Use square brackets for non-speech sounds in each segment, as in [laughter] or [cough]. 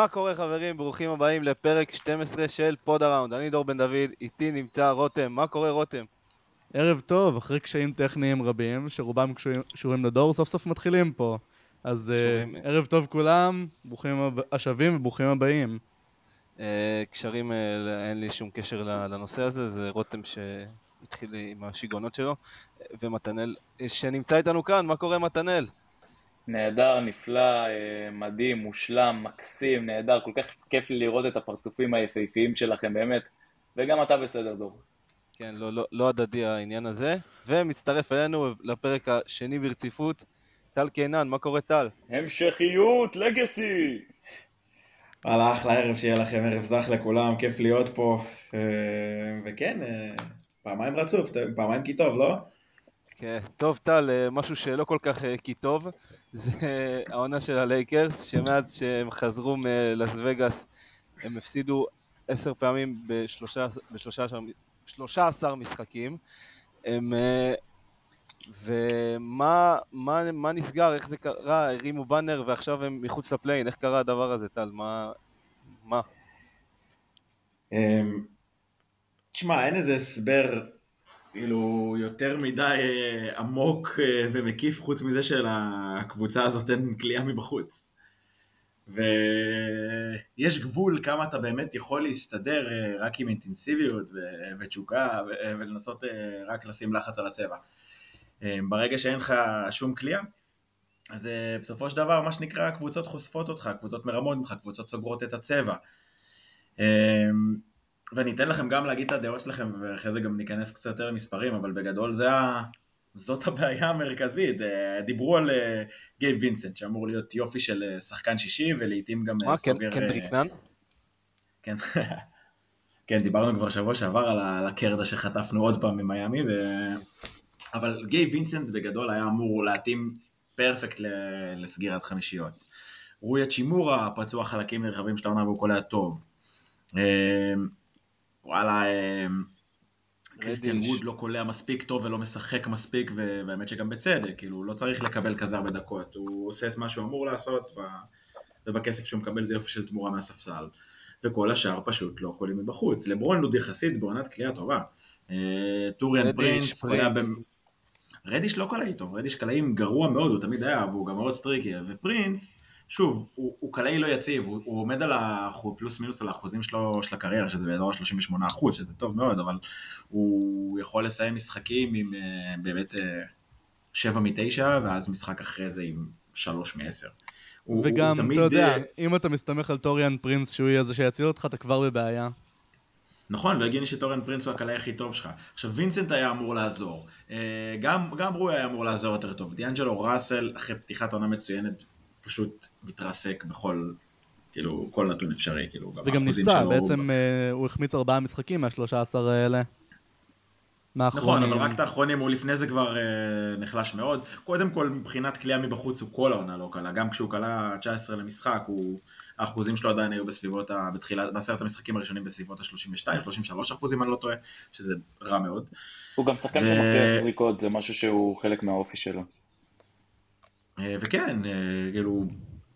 מה קורה חברים? ברוכים הבאים לפרק 12 של פוד הראונד. אני דור בן דוד, איתי נמצא רותם. מה קורה רותם? ערב טוב, אחרי קשיים טכניים רבים, שרובם קשורים לדור, סוף סוף מתחילים פה. אז uh, ערב טוב כולם, ברוכים השבים וברוכים הבאים. Uh, קשרים, uh, אין לי שום קשר לנושא הזה, זה רותם שהתחיל עם השיגעונות שלו, ומתנאל שנמצא איתנו כאן, מה קורה מתנאל? נהדר, נפלא, מדהים, מושלם, מקסים, נהדר, כל כך כיף לי לראות את הפרצופים היפהפיים שלכם באמת, וגם אתה בסדר דור. כן, לא, לא, לא הדדי העניין הזה. ומצטרף אלינו לפרק השני ברציפות, טל קינן, מה קורה טל? המשכיות, לגאסי! וואלה, אחלה ערב, שיהיה לכם ערב זך לכולם, כיף להיות פה. אה, וכן, אה, פעמיים רצוף, פעמיים כי טוב, לא? כן, טוב טל, אה, משהו שלא כל כך כי טוב, זה העונה של הלייקרס, שמאז שהם חזרו מלאס וגאס, הם הפסידו עשר פעמים בשלושה, בשלושה 13 משחקים. הם, אה, ומה מה, מה נסגר, איך זה קרה, הרימו באנר ועכשיו הם מחוץ לפליין, איך קרה הדבר הזה, טל? מה? מה? אמ, תשמע, אין איזה הסבר כאילו יותר מדי אה, עמוק אה, ומקיף חוץ מזה שלקבוצה הזאת אין כליאה מבחוץ. ויש גבול כמה אתה באמת יכול להסתדר אה, רק עם אינטנסיביות ותשוקה ולנסות אה, רק לשים לחץ על הצבע. ברגע שאין לך שום כליאה, אז בסופו של דבר מה שנקרא הקבוצות חושפות אותך, קבוצות מרמות ממך, קבוצות סוגרות את הצבע. ואני אתן לכם גם להגיד את הדעות שלכם ואחרי זה גם ניכנס קצת יותר למספרים, אבל בגדול זה, ה... זאת הבעיה המרכזית. אה, דיברו על אה, גייב וינסנט, שאמור להיות יופי של אה, שחקן שישי, ולעיתים גם מה, סוגר... מה, קנדריק נאן? כן. [laughs] כן, דיברנו כבר שבוע שעבר על החרדה שחטפנו עוד פעם ממיאמי, ו... אבל גייב וינסנט בגדול היה אמור להתאים perfect לסגירת חמישיות. רוי האצ'ימורה פצוע חלקים נרחבים של העונה והוא קולע טוב. וואלה, קריסטיאן ווד לא קולע מספיק טוב ולא משחק מספיק, והאמת שגם בצדק, כאילו, הוא לא צריך לקבל כזה הרבה דקות, הוא עושה את מה שהוא אמור לעשות, ובכסף שהוא מקבל זה יופי של תמורה מהספסל. וכל השאר פשוט לא קולעים מבחוץ. לברון עוד יחסית בעונת קליעה טובה. אה, טוריאן פרינס קולע ב... רדיש לא קלעי טוב, רדיש קלעי גרוע מאוד, הוא תמיד היה, והוא גם מאוד streaky, ופרינס, שוב, הוא, הוא קלעי לא יציב, הוא, הוא עומד על האחוז, פלוס מינוס על האחוזים שלו, של הקריירה, שזה באזור ה-38 אחוז, שזה טוב מאוד, אבל הוא יכול לסיים משחקים עם uh, באמת uh, 7 מ-9, ואז משחק אחרי זה עם 3 מ-10. וגם, הוא תמיד, אתה יודע, uh, אם אתה מסתמך על טוריאן פרינס, שהוא יהיה זה שיציל אותך, אתה כבר בבעיה. נכון, לא הגיוני שטורן פרינס הוא הקלעי הכי טוב שלך. עכשיו, וינסנט היה אמור לעזור. גם, גם רוי היה אמור לעזור יותר טוב. דיאנג'לו ראסל, אחרי פתיחת עונה מצוינת, פשוט מתרסק בכל, כאילו, כל נתון אפשרי, כאילו, גם וגם נפצע, בעצם uh, הוא החמיץ ארבעה משחקים מהשלושה עשר האלה. נכון, אבל רק את האחרונים, הוא לפני זה כבר uh, נחלש מאוד. קודם כל, מבחינת כליאה מבחוץ, הוא כל העונה לא קלה. גם כשהוא קלה 19 למשחק, הוא... האחוזים שלו עדיין היו בסביבות, ה... בתחילת, בעשרת המשחקים הראשונים בסביבות ה-32-33 אחוזים, אני לא טועה, שזה רע מאוד. הוא גם שחקן ו... שמכריח זריקות, זה משהו שהוא חלק מהאופי שלו. אה, וכן, אה, כאילו,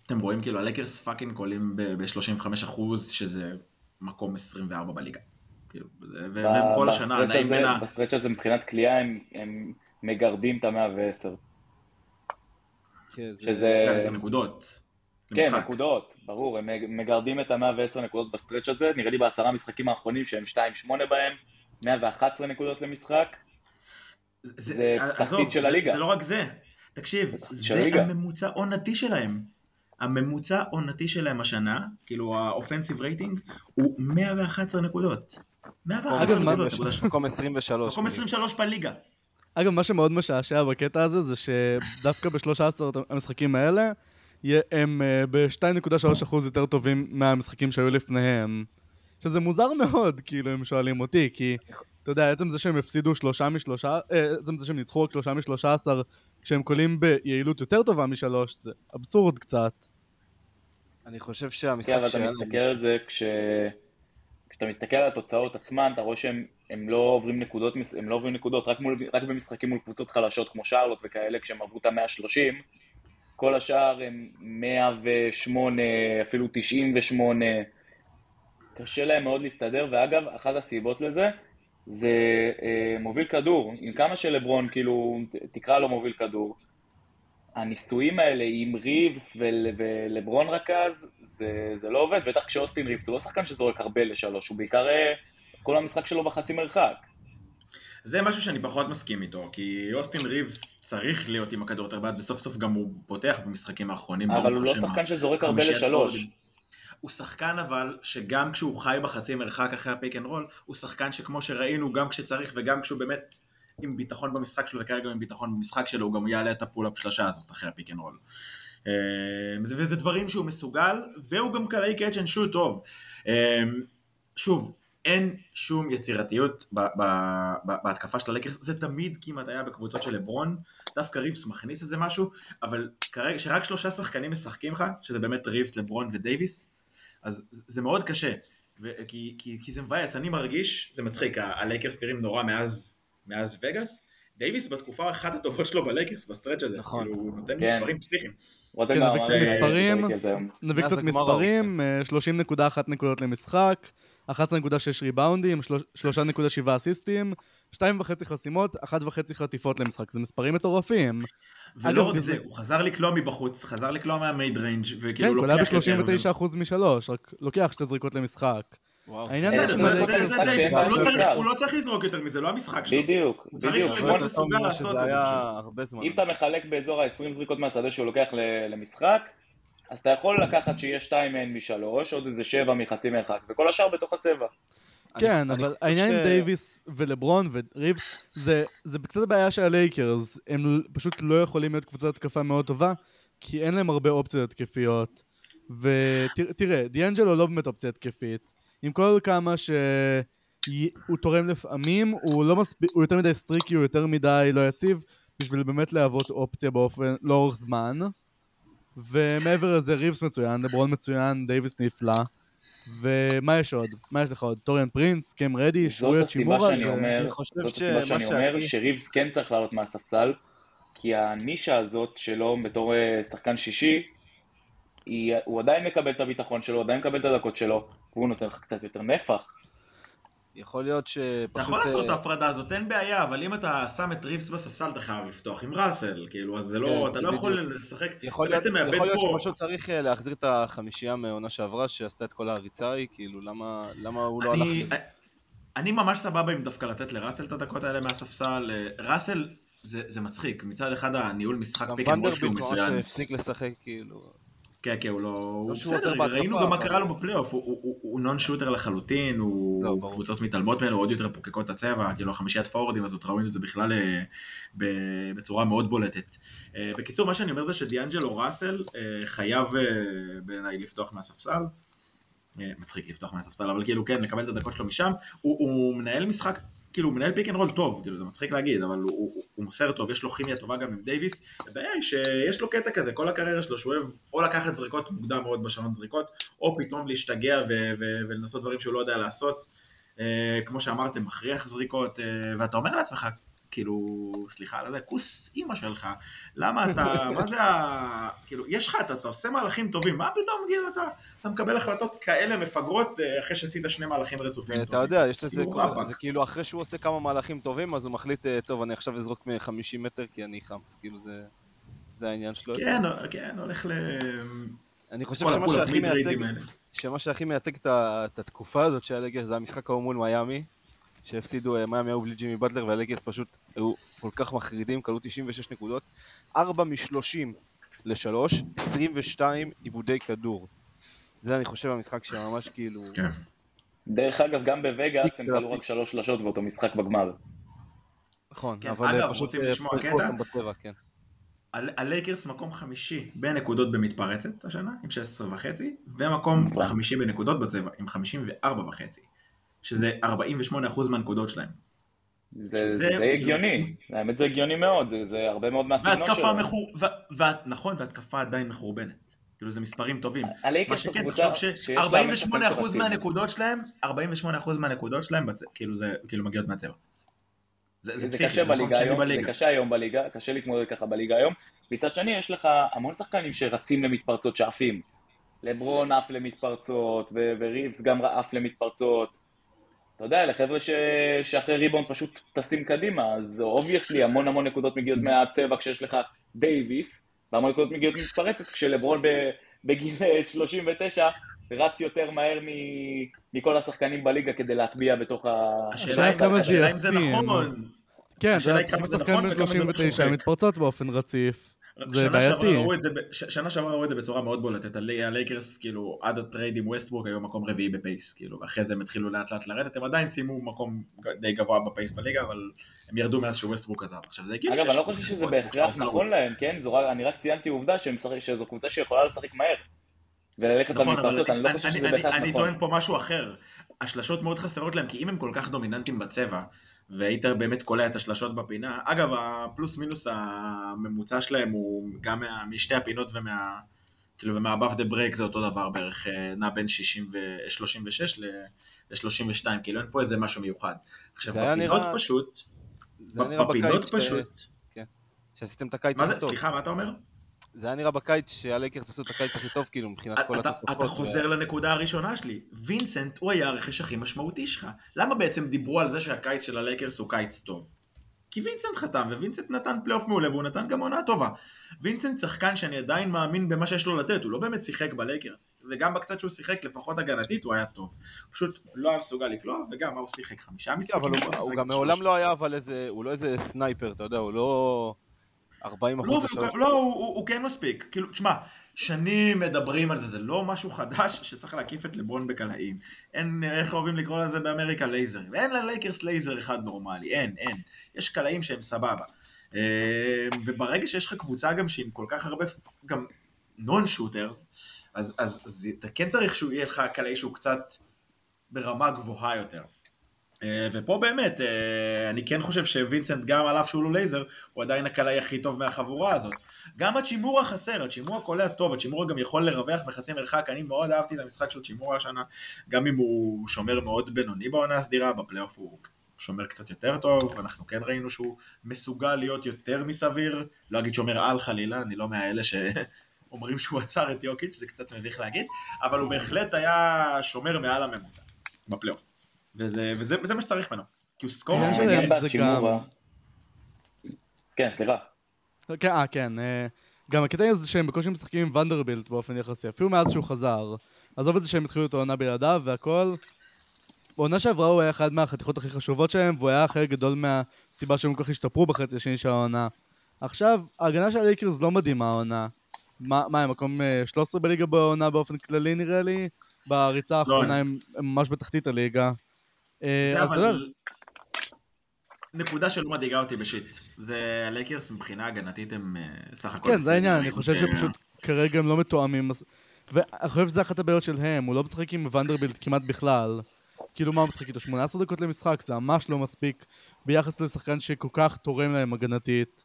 אתם רואים כאילו הלקרס פאקינג קולים ב-35 אחוז, שזה מקום 24 בליגה. כאילו, והם כל השנה נעים בין ה... ב stretch הזה מבחינת קליעה הם, הם מגרדים את המאה ועשר. כן, שזה... 110 נקודות. כן, נקודות, ברור, הם מגרדים את המאה ועשר נקודות ב stretch הזה, נראה לי בעשרה משחקים האחרונים שהם 2-8 בהם, 111 נקודות למשחק. זה, זה תחתית של הליגה. זה לא רק זה, תקשיב, זה הממוצע עונתי שלהם. הממוצע עונתי שלהם השנה, כאילו ה offensive rating, הוא 111 נקודות. 111 נקודות. מקום 23. מקום 23 בליגה. אגב, מה שמאוד משעשע בקטע הזה, זה שדווקא ב-13 המשחקים האלה, הם אה, ב-2.3% יותר טובים מהמשחקים שהיו לפניהם. שזה מוזר מאוד, כאילו, אם שואלים אותי, כי אתה יודע, עצם זה שהם הפסידו שלושה משלושה, אה, עצם זה שהם ניצחו רק שלושה משלושה עשר, כשהם קולים ביעילות יותר טובה משלוש, זה אבסורד קצת. אני חושב שהמשחק שלנו... כן, אבל אתה מסתכל על זה, כש... כשאתה מסתכל על התוצאות עצמן, אתה רואה שהם הם לא עוברים נקודות, הם לא עוברים נקודות רק, מול, רק במשחקים מול קבוצות חלשות כמו שרלוט וכאלה, כשהם עברו את המאה ה-30, כל השאר הם 108, אפילו 98. קשה להם מאוד להסתדר, ואגב, אחת הסיבות לזה זה אה, מוביל כדור. עם כמה שלברון, כאילו, תקרא לו מוביל כדור, הניסויים האלה עם ריבס ול, ולברון רכז, זה, זה לא עובד, בטח כשאוסטין ריבס הוא לא שחקן שזורק הרבה לשלוש, הוא בעיקר אה, כל המשחק שלו בחצי מרחק. זה משהו שאני פחות מסכים איתו, כי אוסטין ריבס צריך להיות עם הכדור יותר ביד, וסוף סוף גם הוא פותח במשחקים האחרונים. אבל הוא לא שחקן שזורק הרבה לשלוש. הוא שחקן אבל, שגם כשהוא חי בחצי מרחק אחרי ה pick and roll, הוא שחקן שכמו שראינו, גם כשצריך וגם כשהוא באמת עם ביטחון במשחק שלו, וכרגע עם ביטחון במשחק שלו, הוא גם יעלה את ה pull-up שלושה הזאת אחרי ה pick and roll. וזה דברים שהוא מסוגל, והוא גם קלעי catch and shoot טוב. אה, שוב, אין שום יצירתיות בהתקפה של הלקרס, זה תמיד כמעט היה בקבוצות של לברון, דווקא ריבס מכניס איזה משהו, אבל כרגע, שרק שלושה שחקנים משחקים לך, שזה באמת ריבס, לברון ודייוויס, אז זה מאוד קשה, ו- כי, כי, כי זה מבאס, אני מרגיש, זה מצחיק, הלייקרס נראים נורא מאז, מאז וגאס, דייוויס בתקופה אחת הטובות שלו בלייקרס, ב stretch הזה, נכון, כאילו, הוא נותן כן. מספרים פסיכיים. כן, נביא קצת מספרים, נביא קצת מספרים, 30.1 נקודות למשחק, 11.6 ריבאונדים, 3.7 אסיסטים, 2.5 חסימות, 1.5 חטיפות למשחק, זה מספרים מטורפים. ולא רק זה, הוא חזר לקלוע מבחוץ, חזר לקלוע מהמייד ריינג' וכאילו כן, לוקח יותר. כן, קולע ב-39% משלוש, רק לוקח שתי זריקות למשחק. העניין זה הוא לא צריך לזרוק יותר מזה, לא המשחק שלו. בדיוק, הוא צריך להיות מסוגל לעשות את זה פשוט. אם אתה מחלק באזור ה-20 זריקות מהשדה שהוא לוקח למשחק, אז אתה יכול לקחת שיהיה שתיים מהן משלוש, עוד איזה שבע מחצי מרחק, וכל השאר בתוך הצבע. כן, אבל העניין עם דייוויס ולברון וריבס, זה קצת הבעיה של הלייקרס, הם פשוט לא יכולים להיות קבוצת התקפה מאוד טובה, כי אין להם הרבה אופציות התקפיות. ותראה, דיאנג'לו לא באמת אופציה התקפית. עם כל כמה שהוא תורם לפעמים, הוא לא מספיק, הוא יותר מדי streaky, הוא יותר מדי לא יציב, בשביל באמת להוות אופציה באופן, לאורך זמן. ומעבר לזה ריבס מצוין, לברון מצוין, דייוויס נפלא. ומה יש עוד? מה יש לך עוד? טוריאן פרינס, קאם רדיש, רוי האצ'ימורה? זאת הסיבה שאני אומר שריבס כן צריך לעלות מהספסל, כי הנישה הזאת שלו בתור אה, שחקן שישי, הוא עדיין מקבל את הביטחון שלו, הוא עדיין מקבל את הדקות שלו, והוא נותן לך קצת יותר נפח. יכול להיות שפשוט... אתה יכול לעשות את אה, ההפרדה הזאת, אין בעיה, אבל אם אתה שם את ריבס בספסל, אתה חייב לפתוח עם ראסל, כאילו, אז זה לא, כן, אתה לא יכול לשחק, יכול אתה בעצם מאבד פה... יכול להיות שפשוט צריך אה, להחזיר את החמישייה מהעונה שעברה, שעשתה את כל ההריצה ההיא, כאילו, למה הוא לא הלך לזה? אני ממש סבבה עם דווקא לתת לראסל את הדקות האלה מהספסל. אה, ראסל, זה מצחיק, מצד אחד הניהול משחק pick and שלו מצוין. גם ונדרבילט ממש הפסיק לשחק, כאילו... כן, כן, הוא לא... הוא בסדר, ראינו גם מה קרה לו בפלייאוף, הוא non shooter לחלוטין, הוא לא, קבוצות מתעלמות ממנו, עוד יותר פוקקות את הצבע, כאילו החמישיית פורורדים הזאת, ראינו את זה בכלל אה, בצורה מאוד בולטת. אה, בקיצור, מה שאני אומר זה שדיאנג'לו ראסל אה, חייב בעיניי לפתוח מהספסל. מצחיק לפתוח מהספסל, אבל כאילו כן, לקבל את הדקות שלו משם. הוא מנהל משחק כאילו הוא מנהל pick and roll טוב, כאילו זה מצחיק להגיד, אבל הוא, הוא, הוא מוסר טוב, יש לו כימיה טובה גם עם דייוויס, הבעיה היא שיש לו קטע כזה, כל הקריירה שלו שהוא אוהב או לקחת זריקות מוקדם מאוד בשעון זריקות, או פתאום להשתגע ו- ו- ולנסות דברים שהוא לא יודע לעשות, אה, כמו שאמרתם, מכריח זריקות, אה, ואתה אומר לעצמך, כאילו, סליחה על זה, כוס אימא שלך, למה אתה, מה זה ה... כאילו, יש לך, אתה, אתה עושה מהלכים טובים, מה פתאום, כאילו, אתה, אתה מקבל החלטות כאלה מפגרות אה, אחרי שעשית שני מהלכים רצופים טובים. אתה יודע, יש לזה, כאילו, זה כאילו, אחרי שהוא עושה כמה מהלכים טובים, אז הוא מחליט, אה, טוב, אני עכשיו אזרוק מ-50 מטר כי אני חם, אז כאילו זה, זה העניין שלו. כן, כן, הולך ל... אני חושב שמה שהכי מייצג, שמה שהכי מייצג את התקופה הזאת של הלגר זה המשחק ההוא מול מיאמי, שהפסידו, אה, מיאמי היו בלי ג'ימי בטלר והלגרס פשוט היו כל כך מחרידים, כלו 96 נקודות, 4 מ-30 ל-3, 22 עיבודי כדור. זה אני חושב המשחק שממש כאילו... כן. דרך אגב, גם בווגאס הם כלו רק שלוש שלשות באותו משחק בגמר. נכון, כן, אבל אגב, רוצים אה, לשמוע קטע? כן. הלייקרס מקום חמישי בנקודות במתפרצת השנה, עם 16 וחצי, ומקום חמישי בנקודות בצבע, עם 54 וחצי. שזה 48% מהנקודות שלהם. זה, זה די כאילו... הגיוני, האמת זה הגיוני מאוד, זה, זה הרבה מאוד מהסגנון שלו. מחור... ו... ו... נכון, והתקפה עדיין מחורבנת. כאילו זה מספרים טובים. מה שכן, תחשוב ש-48% מהנקודות שלהם, 48% מהנקודות שלהם, בצ... כאילו זה כאילו מגיעות מהצבע. זה, זה, זה פסיכי, קשה זה בליגה היום, בליגה. זה קשה היום בליגה, קשה להתמודד ככה בליגה היום, מצד שני, יש לך המון שחקנים שרצים למתפרצות, שעפים. לברון עף למתפרצות, וריבס גם עף למתפרצות. אתה יודע, אלה חבר'ה ש... שאחרי ריבאונד פשוט טסים קדימה, אז obviously המון המון נקודות מגיעות מהצבע כשיש לך דייוויס, והמון נקודות מגיעות ממתפרצות כשלברון ב... בגיל [laughs] 39 רץ יותר מהר מ... מכל השחקנים בליגה כדי להטביע בתוך ה... השאלה היא אם זה נכון. כן, זה שחקן בן 39 מתפרצות באופן רציף. זה בעייתי. שנה שעברה ראו את זה בצורה מאוד בולטת, הלייקרס כאילו עד ה trade עם ווסטברוק היו מקום רביעי ב pace, כאילו, ואחרי זה הם התחילו לאט לאט לרדת, הם עדיין סיימו מקום די גבוה ב pace בליגה, אבל הם ירדו מאז שווסטברוק עזב. עכשיו זה הגיוני אגב, אני לא חושב שזה בהכרח נכון להם, כן? אני רק ציינתי עובדה שזו קבוצה שיכולה לשחק מהר. וללכת נכון, במתפרצות, אני לא חושב שזה בהכרח נכון. אני טוען פה משהו אחר, השלשות מאוד חסרות להם, כי אם הם כל כך דומיננטים בצבע, והיית באמת קולע את השלשות בפינה, אגב, הפלוס מינוס הממוצע שלהם הוא גם מה, משתי הפינות ומה... כאילו, ומה above the break זה אותו דבר בערך, אה, נע בין 60 ו... 36 ל-32, כאילו אין פה איזה משהו מיוחד. עכשיו, בפינות נראה... פשוט, בפינות פשוט, ש... כן. שעשיתם את הקיץ הכי טוב. סליחה, מה אתה אומר? זה היה נראה בקיץ שהלייקרס עשו את הקיץ הכי טוב, כאילו, מבחינת כל התוספות. אתה חוזר לנקודה הראשונה שלי. וינסנט הוא היה הרכש הכי משמעותי שלך. למה בעצם דיברו על זה שהקיץ של הלייקרס הוא קיץ טוב? כי וינסנט חתם, ווינסנט נתן פלייאוף מעולה, והוא נתן גם עונה טובה. וינסנט שחקן שאני עדיין מאמין במה שיש לו לתת, הוא לא באמת שיחק בלייקרס. וגם בקצת שהוא שיחק, לפחות הגנתית, הוא היה טוב. פשוט לא היה מסוגל לקלוע, וגם מה הוא שיחק? חמישה משחקים? אבל הוא גם מעולם לא היה, אבל איזה, הוא לא איזה sniper, אתה יודע, הוא לא... 40 אחוז לא, לשלוש. לא, הוא, הוא, הוא כן מספיק. כאילו, תשמע, שנים מדברים על זה, זה לא משהו חדש [laughs] שצריך להקיף את לברון בקלעים. אין, איך אוהבים לקרוא לזה באמריקה? laserים. אין ללייקרס לייזר אחד נורמלי, אין, אין. יש קלעים שהם סבבה. אה, וברגע שיש לך קבוצה גם שעם כל כך הרבה, גם non shooters, אז, אז, אז אתה כן צריך שהוא יהיה לך קלעי שהוא קצת ברמה גבוהה יותר. אה, ופה באמת, אה, אני כן חושב שווינסנט גם על אף שהוא לא לייזר, הוא עדיין הקלעי הכי טוב מהחבורה הזאת. גם הצ'ימורה חסר, הצ'ימורה קולע טוב, הצ'ימורה גם יכול לרווח מחצי מרחק, אני מאוד אהבתי את המשחק של צ'ימורה השנה, גם אם הוא שומר מאוד בינוני בעונה הסדירה, בפלייאוף הוא שומר קצת יותר טוב, אנחנו כן ראינו שהוא מסוגל להיות יותר מסביר, לא אגיד שומר על חלילה, אני לא מהאלה ש... אומרים שהוא עצר את יוקיץ', זה קצת מביך להגיד, אבל הוא בהחלט היה שומר מעל הממוצע בפלייאוף. וזה, וזה, וזה מה שצריך ממנו. כי הוא סקור... כן, סליחה. כן, אה, כן. אה, גם הקטע הזה שהם בקושי משחקים עם ונדרבילט באופן יחסי, אפילו מאז שהוא חזר. עזוב את זה שהם התחילו את העונה בלעדיו והכל. בעונה שעברה הוא היה אחד מהחתיכות הכי חשובות שלהם, והוא היה חלק גדול מהסיבה שהם כל כך השתפרו בחצי השני של העונה. עכשיו, ההגנה של הלייקרס לא מדהימה העונה. מה, מה, הם מקום 13 אה, בליגה בעונה באופן כללי נראה לי? בריצה לא, האחרונה הם ממש בתחתית הליגה. אה, זה אבל... נקודה שלא מדאיגה אותי בשיט. זה הלייקרס מבחינה הגנתית הם אה, סך הכל... כן, זה העניין, אני חושב שפשוט כרגע הם לא מתואמים. ואני חושב שזה אחת הבעיות שלהם, הוא לא משחק עם ונדרבילד כמעט בכלל. כאילו מה הוא משחק איתו? 18 דקות למשחק, זה ממש לא מספיק ביחס לשחקן שכל כך תורם להם הגנתית.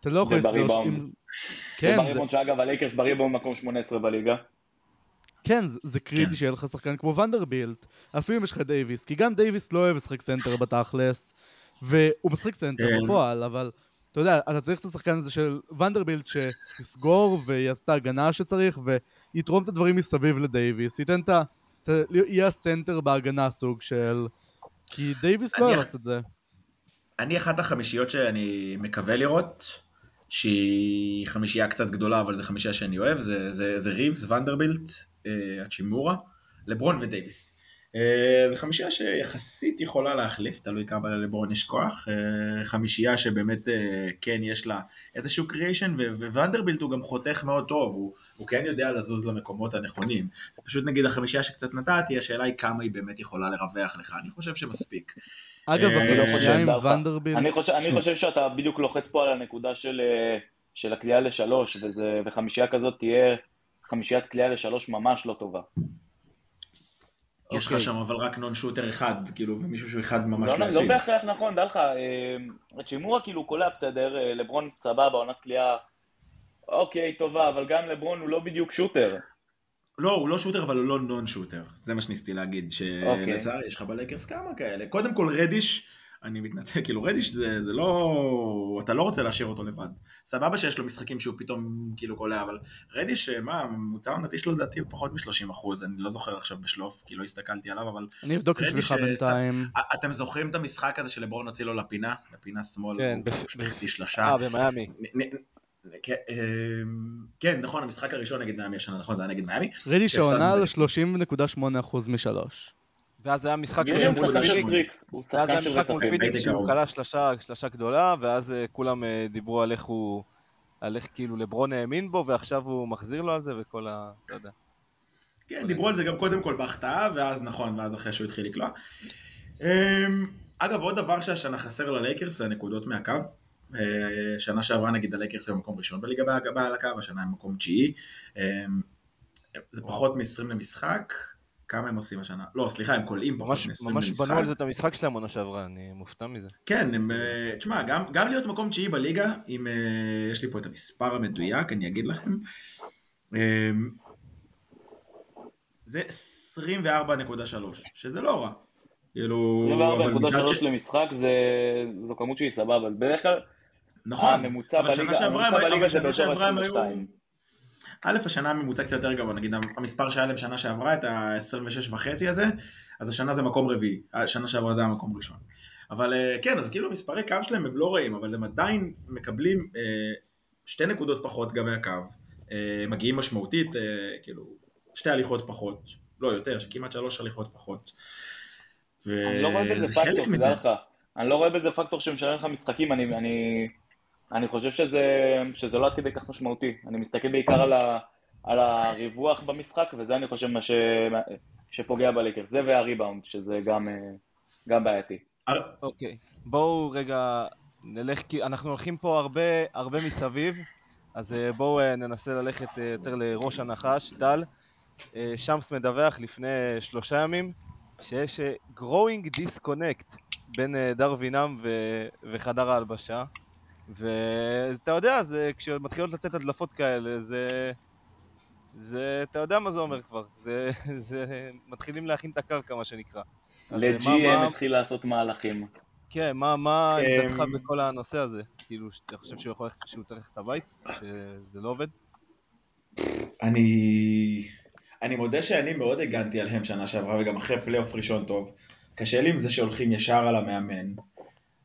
אתה לא יכול לדרוש עם... כן, זה... בריבאונד שאגב הלייקרס בריבאונד מקום 18 בליגה. כן, זה קריטי כן. שיהיה לך שחקן כמו ונדרבילט, אפילו אם יש לך דייוויס, כי גם דייוויס לא אוהב לשחק סנטר בתכלס, והוא משחק סנטר כן. בפועל, אבל אתה יודע, אתה צריך את השחקן הזה של ונדרבילט שיסגור ויעשה את ההגנה שצריך, ויתרום את הדברים מסביב לדייוויס, ייתן את ה... יהיה הסנטר בהגנה סוג של... כי דייוויס לא אוהב את זה. אני אחת החמישיות שאני מקווה לראות, שהיא חמישייה קצת גדולה, אבל זו חמישייה שאני אוהב, זה, זה, זה ריבס, ונדרבילט, אה, הצ'ימורה, לברון ודייוויס. אה, זו חמישייה שיחסית יכולה להחליף, תלוי כמה לברון יש כוח. אה, חמישייה שבאמת כן יש לה איזשהו קריאיישן, וונדרבילט הוא גם חותך מאוד טוב, הוא, הוא כן יודע לזוז למקומות הנכונים. זה פשוט נגיד החמישייה שקצת נתתי, השאלה היא כמה היא באמת יכולה לרווח לך, אני חושב שמספיק. אגב, החמישייה עם ונדרבילט... אני חושב שאתה בדיוק לוחץ פה על הנקודה של הקליעה לשלוש, וחמישייה כזאת תהיה... חמישיית קליעה לשלוש ממש לא טובה. יש לך אוקיי. שם אבל רק נון שוטר אחד, כאילו, ומישהו שהוא אחד ממש לא, לא יציב. לא בהכרח נכון, דע לך, אה, צ'ימורה כאילו קולע בסדר, אה, לברון סבבה, עונת קליעה, אוקיי, טובה, אבל גם לברון הוא לא בדיוק שוטר. לא, הוא לא שוטר, אבל הוא לא נון שוטר. זה מה שניסיתי להגיד, שלצערי אוקיי. יש לך בלייקרס כמה כאלה. קודם כל, רדיש, אני מתנצל, כאילו רדיש זה, זה לא... אתה לא רוצה להשאיר אותו לבד. סבבה שיש לו משחקים שהוא פתאום כאילו קולע, אבל רדיש, מה, הממוצע העונתי שלו לדעתי הוא פחות מ-30 אחוז, אני לא זוכר עכשיו בשלוף, כי לא הסתכלתי עליו, אבל... אני אבדוק בשבילך בינתיים. אתם זוכרים את המשחק הזה שלברון הוציא לו לפינה? לפינה שמאל, כן, בחטי שלושה. אה, במיאמי. כן, כן, נכון, המשחק הראשון נגד מיאמי השנה, נכון, זה היה נגד מיאמי. רדיש העונה על 30.8% משלוש. ואז היה משחק פריקס, הוא ואז היה משחק מול. פידיקס הייתי שהוא שלושה, שלושה גדולה, ואז אה, כולם אה, דיברו על איך הוא, על איך כאילו לברון האמין בו, ועכשיו הוא מחזיר לו על זה, וכל ה... אתה יודע. כן, דיברו על זה גם קודם כל בהחטאה, ואז נכון, ואז אחרי שהוא התחיל לקלוע. אמ, אגב, עוד דבר שהשנה חסר ללייקרס זה הנקודות מהקו. אה, שנה שעברה נגיד הלייקרס היו מקום ראשון בליגה בהגבה על הקו, השנה הם מקום תשיעי. אמ, זה פחות מ-20 למשחק. כמה הם עושים השנה? לא, סליחה, הם כולאים פחות ממש, מ-20 ממש למשחק. בנו על זה את המשחק שלהם עונה שעברה, אני מופתע מזה. כן, הם, אה, תשמע, גם, גם להיות מקום תשיעי בליגה, אם אה, יש לי פה את המספר המדויק, אני אגיד לכם. אה, זה 24.3, שזה לא רע. כאילו, אבל מצד 24.3 ש... למשחק זה- זו כמות שהיא סבבה, אבל בדרך כלל נכון, הממוצע אבל שנה בליגה- שעברה הם היו... 22. א', השנה הממוצע קצת יותר גבוה, נגיד המספר שהיה להם שנה שעברה, את ה-26 וחצי הזה, אז השנה זה מקום רביעי, השנה שעברה זה היה מקום ראשון. אבל אה, כן, אז כאילו מספרי קו שלהם הם לא רעים, אבל הם עדיין מקבלים אה, שתי נקודות פחות גם מהקו, אה, מגיעים משמעותית, כאילו, שתי הליכות פחות, לא יותר, שכמעט שלוש הליכות פחות. אני לא רואה בזה פקטור, תדע. לך. אני לא רואה בזה פקטור שמשנה לך משחקים, אני, אני, אני חושב שזה, שזה לא עד כדי כך משמעותי. אני מסתכל בעיקר על, ה, על הריווח במשחק, וזה אני חושב מה ש, שפוגע בליקרס. זה והריבאונד, שזה גם, גם בעייתי. אוקיי, בואו רגע נלך, כי אנחנו הולכים פה הרבה, הרבה מסביב, אז אה, בואו אה, ננסה ללכת אה, יותר לראש הנחש, טל. שמס מדווח לפני שלושה ימים, שיש growing disconnect בין דרווינם ו- וחדר ההלבשה. ואתה יודע, זה, כשמתחילות לצאת הדלפות כאלה, זה... זה, אתה יודע מה זה אומר כבר, זה, זה, מתחילים להכין את הקרקע, מה שנקרא. אה, ל-GM התחיל לעשות מהלכים. כן, מה, מה אמ, עמדתך בכל הנושא הזה? כאילו, שאתה חושב שהוא יכול ללכת, שהוא צריך את הבית? שזה לא עובד? אני... אני מודה שאני מאוד הגנתי עליהם שנה שעברה וגם אחרי פלייאוף ראשון טוב. קשה לי עם זה שהולכים ישר על המאמן.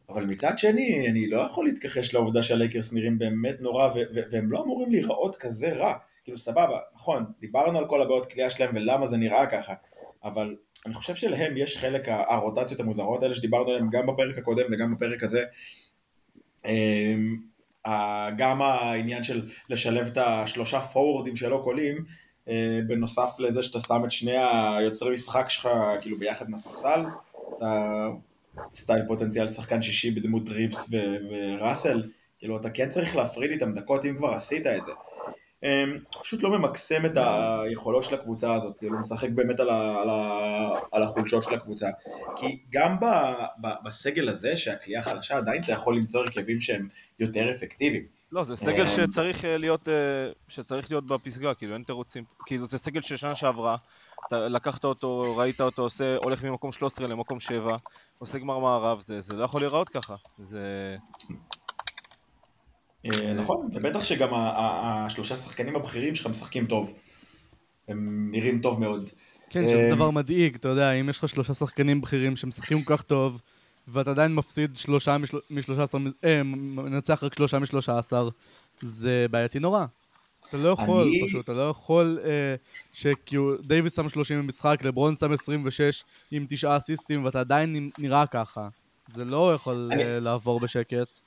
אבל מצד שני, אני לא יכול להתכחש לעובדה שהלייקרס נראים באמת נורא, והם לא אמורים להיראות כזה רע. כאילו, סבבה, נכון, דיברנו על כל הבעיות קליעה שלהם ולמה זה נראה ככה, אבל אני חושב שלהם יש חלק, הרוטציות המוזרות האלה שדיברנו עליהן גם בפרק הקודם וגם בפרק הזה. אמ, גם העניין של לשלב את השלושה פורוורדים שלא קולים, אה, בנוסף לזה שאתה שם את שני היוצרי משחק שלך כאילו ביחד מהספסל, אתה סטייל פוטנציאל שחקן שישי בדמות ריבס וראסל, כאילו אתה כן צריך להפריד איתם דקות אם כבר עשית את זה. אמ, פשוט לא ממקסם את היכולות של הקבוצה הזאת, כאילו משחק באמת על, ה- על, ה- על החולשות של הקבוצה. כי גם ב, ב, בסגל הזה, שהכלייה חלשה, עדיין אתה יכול למצוא הרכבים שהם יותר אפקטיביים. לא, זה סגל אמ, שצריך אה, להיות, אה, שצריך להיות בפסגה, כאילו, אין תירוצים. כאילו, זה סגל של שנה שעברה, אתה לקחת אותו, ראית אותו עושה, הולך ממקום 13 למקום 7, עושה גמר מערב, זה, זה לא יכול להיראות ככה. זה... אה, נכון, ובטח שגם השלושה שחקנים הבכירים שלך משחקים טוב. הם נראים טוב מאוד. כן, שזה אמ, דבר מדאיג, אתה יודע, אם יש לך שלושה שחקנים בכירים שמשחקים כל כך טוב, ואתה עדיין מפסיד שלושה משל- משלושה עשר, אה, מנצח רק שלושה משלושה עשר, זה בעייתי נורא. אתה לא יכול, אני- פשוט, אתה לא יכול אה, שכאילו דייוויס שם 30 במשחק, לברון שם 26 עם תשעה אסיסטים, ואתה עדיין נראה ככה. זה לא יכול אני- אה, לעבור בשקט.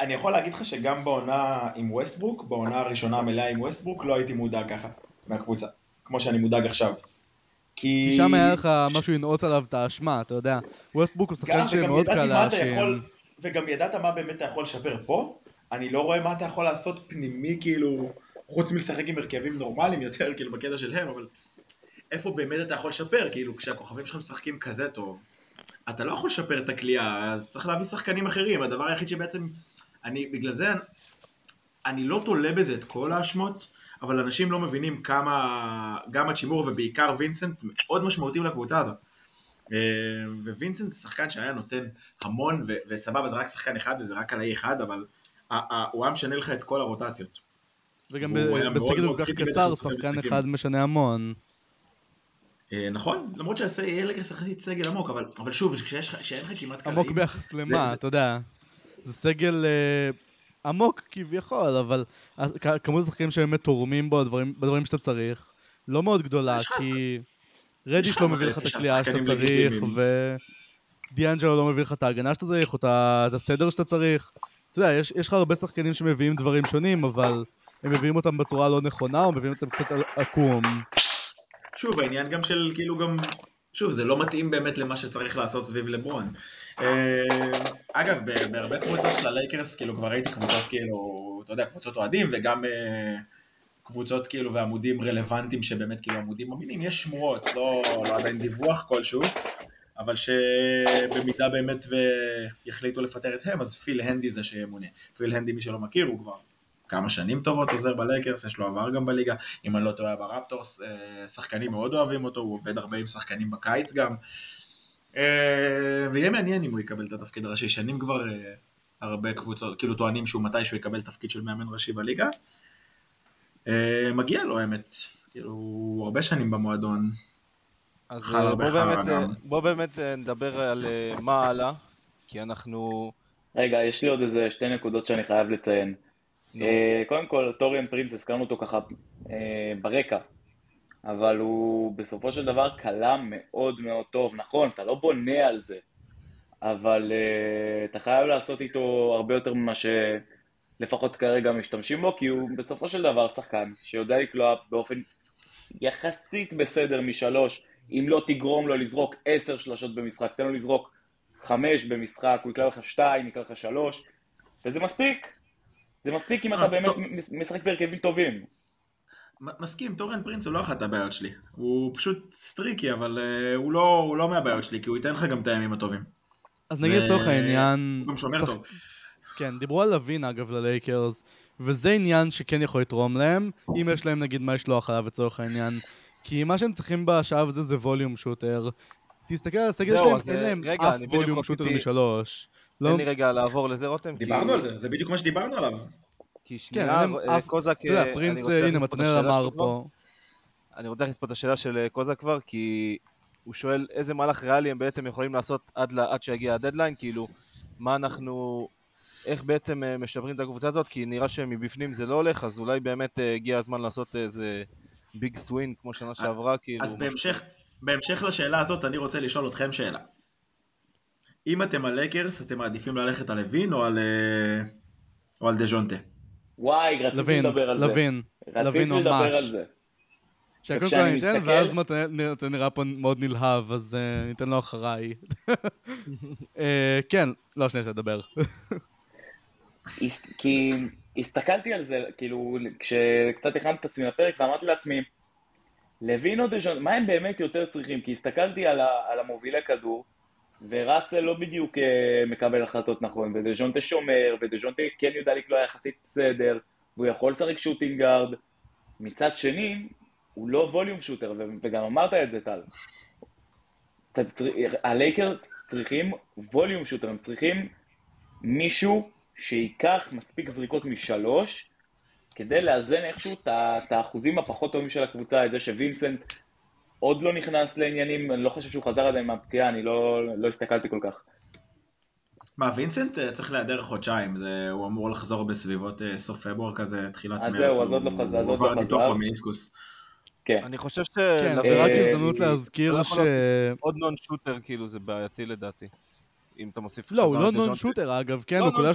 אני יכול להגיד לך שגם בעונה עם ווסטברוק, בעונה הראשונה המלאה עם ווסטברוק, לא הייתי מודאג ככה מהקבוצה, כמו שאני מודאג עכשיו. כי... כי שם היה לך משהו לנעוץ עליו את האשמה, אתה יודע. ווסטבוק הוא שחקן שמאוד קל להאשים. יכול, וגם ידעת מה באמת אתה יכול לשפר פה, אני לא רואה מה אתה יכול לעשות פנימי, כאילו, חוץ מלשחק עם הרכבים נורמליים יותר, כאילו, בקטע שלהם, אבל איפה באמת אתה יכול לשפר, כאילו, כשהכוכבים שלך משחקים כזה טוב, אתה לא יכול לשפר את הכלייה, צריך להביא שחקנים אחרים, הדבר היחיד שבעצם, אני, בגלל זה, אני לא תולה בזה את כל האשמות, אבל אנשים לא מבינים כמה, גם הצ'ימור ובעיקר וינסנט מאוד משמעותיים לקבוצה הזאת. ווינסנט זה שחקן שהיה נותן המון, וסבבה זה רק שחקן אחד וזה רק על האי אחד, אבל הוא היה משנה לך את כל הרוטציות. וגם בסגל כל כך קצר, שחקן אחד משנה המון. נכון, למרות שיהיה לקרס יחסית סגל עמוק, אבל שוב, כשאין לך כמעט קלעים... עמוק ביחס למה, אתה יודע. זה סגל עמוק כביכול, אבל כמות השחקנים שבאמת תורמים בו בדברים שאתה צריך, לא מאוד גדולה, כי רדיש לא מביא לך את הקליעה שאתה צריך, ודיאנג'לו לא מביא לך את ההגנה שאתה צריך, או את הסדר שאתה צריך. אתה יודע, יש, יש לך הרבה שחקנים שמביאים דברים שונים, אבל הם מביאים אותם בצורה לא נכונה, או מביאים אותם קצת עקום. שוב, העניין גם של כאילו גם... שוב, זה לא מתאים באמת למה שצריך לעשות סביב לברון. אגב, בהרבה קבוצות של הלייקרס, כאילו כבר ראיתי קבוצות כאילו, אתה יודע, קבוצות אוהדים, וגם קבוצות כאילו ועמודים רלוונטיים שבאמת כאילו עמודים אמינים, יש שמועות, לא, לא עדיין דיווח כלשהו, אבל שבמידה באמת ויחליטו לפטר את הם, אז פיל הנדי זה שימונה. פיל הנדי, מי שלא מכיר, הוא כבר כמה שנים טובות עוזר בלייקרס, יש לו עבר גם בליגה, אם אני לא טועה ברפטורס, שחקנים מאוד אוהבים אותו, הוא עובד הרבה עם שחקנים בקיץ גם. ויהיה מעניין אם הוא יקבל את התפקיד הראשי, שנים כבר הרבה קבוצות, כאילו טוענים שהוא מתישהו יקבל תפקיד של מאמן ראשי בליגה. מגיע לו האמת, כאילו, הוא הרבה שנים במועדון. אז בוא באמת, בוא באמת נדבר על מה הלאה, כי אנחנו... רגע, יש לי עוד איזה שתי נקודות שאני חייב לציין. קודם כל, טוריאן פרינס, הזכרנו אותו ככה ברקע, אבל הוא בסופו של דבר קלע מאוד מאוד טוב. נכון, אתה לא בונה על זה, אבל אתה חייב לעשות איתו הרבה יותר ממה שלפחות כרגע משתמשים בו, כי הוא בסופו של דבר שחקן שיודע לקלוע באופן יחסית בסדר משלוש, אם לא תגרום לו לזרוק עשר שלשות במשחק, תן לו לזרוק חמש במשחק, הוא יקלע לך שתיים, יקלע לך שלוש, וזה מספיק. זה מספיק אם אתה באמת משחק בהרכבים טובים. מסכים, טורן פרינס הוא לא אחת הבעיות שלי. הוא פשוט streaky, אבל הוא לא, לא מהבעיות שלי, כי הוא ייתן לך גם את הימים הטובים. אז נגיד לצורך העניין... הוא גם שומר טוב. כן, דיברו על לוין אגב ללייקרס, וזה עניין שכן יכול לתרום להם, אם יש להם נגיד מה לשלוח עליו לצורך העניין. כי מה שהם צריכים בשלב הזה זה volume shooter. תסתכל על הסגל שלהם, אין להם אף volume shooter משלוש. תן לי רגע לעבור לזה רותם. דיברנו על זה, זה בדיוק מה שדיברנו עליו. כי שנייה, קוזק... אתה יודע, פרינס, הנה, מתנאל אמר פה. אני רוצה להכניס פה את השאלה של קוזק כבר, כי הוא שואל איזה מהלך ריאלי הם בעצם יכולים לעשות עד שיגיע הדדליין, כאילו, מה אנחנו... איך בעצם משפרים את הקבוצה הזאת, כי נראה שמבפנים זה לא הולך, אז אולי באמת הגיע הזמן לעשות איזה ביג סווין כמו שנה שעברה, כאילו... אז בהמשך, בהמשך לשאלה הזאת, אני רוצה לשאול אתכם שאלה. אם אתם על לקרס, אתם מעדיפים ללכת על לוין או על, או על דז'ונטה? וואי, רציתי לוין, לדבר על לוין, זה. רציתי לדבר על זה. שקודם כל אני אתן, מסתכל... ואז אתה נראה פה מאוד נלהב, אז uh, ניתן לו אחריי. uh, [laughs] כן, לא, שנייה, שתדבר. כי הסתכלתי על זה, כאילו, כשקצת הכנתי את עצמי לפרק, ואמרתי לעצמי, לוין או דז'ונטה, מה הם באמת יותר צריכים? כי הסתכלתי על, ה, על המובילי כדור, וראסל לא בדיוק מקבל החלטות נכון, ודז'ונטה שומר, ודז'ונטה כן יודע לקלוע יחסית בסדר, והוא יכול לשחק shooting guard. מצד שני, הוא לא volume shooter, וגם אמרת את זה, טל. הלייקרס צריכים volume shooter, הם צריכים מישהו שייקח מספיק זריקות משלוש, כדי לאזן איכשהו את האחוזים הפחות טובים של הקבוצה, את זה שווינסנט עוד לא נכנס לעניינים, אני לא חושב שהוא חזר עדיין מהפציעה, אני לא, לא הסתכלתי כל כך. מה, וינסנט צריך להיעדר חודשיים, זה, הוא אמור לחזור בסביבות סוף פברואר כזה, תחילת מרץ. אז זהו, אז עוד לא חזר. הוא עבר ניתוח במיניסקוס. כן. אני חושב ש... כן, אבל רק הזדמנות להזכיר ש... עוד נון שוטר, כאילו, זה בעייתי לדעתי. אם אתה מוסיף... לא, הוא לא נון שוטר אגב, כן, הוא קולע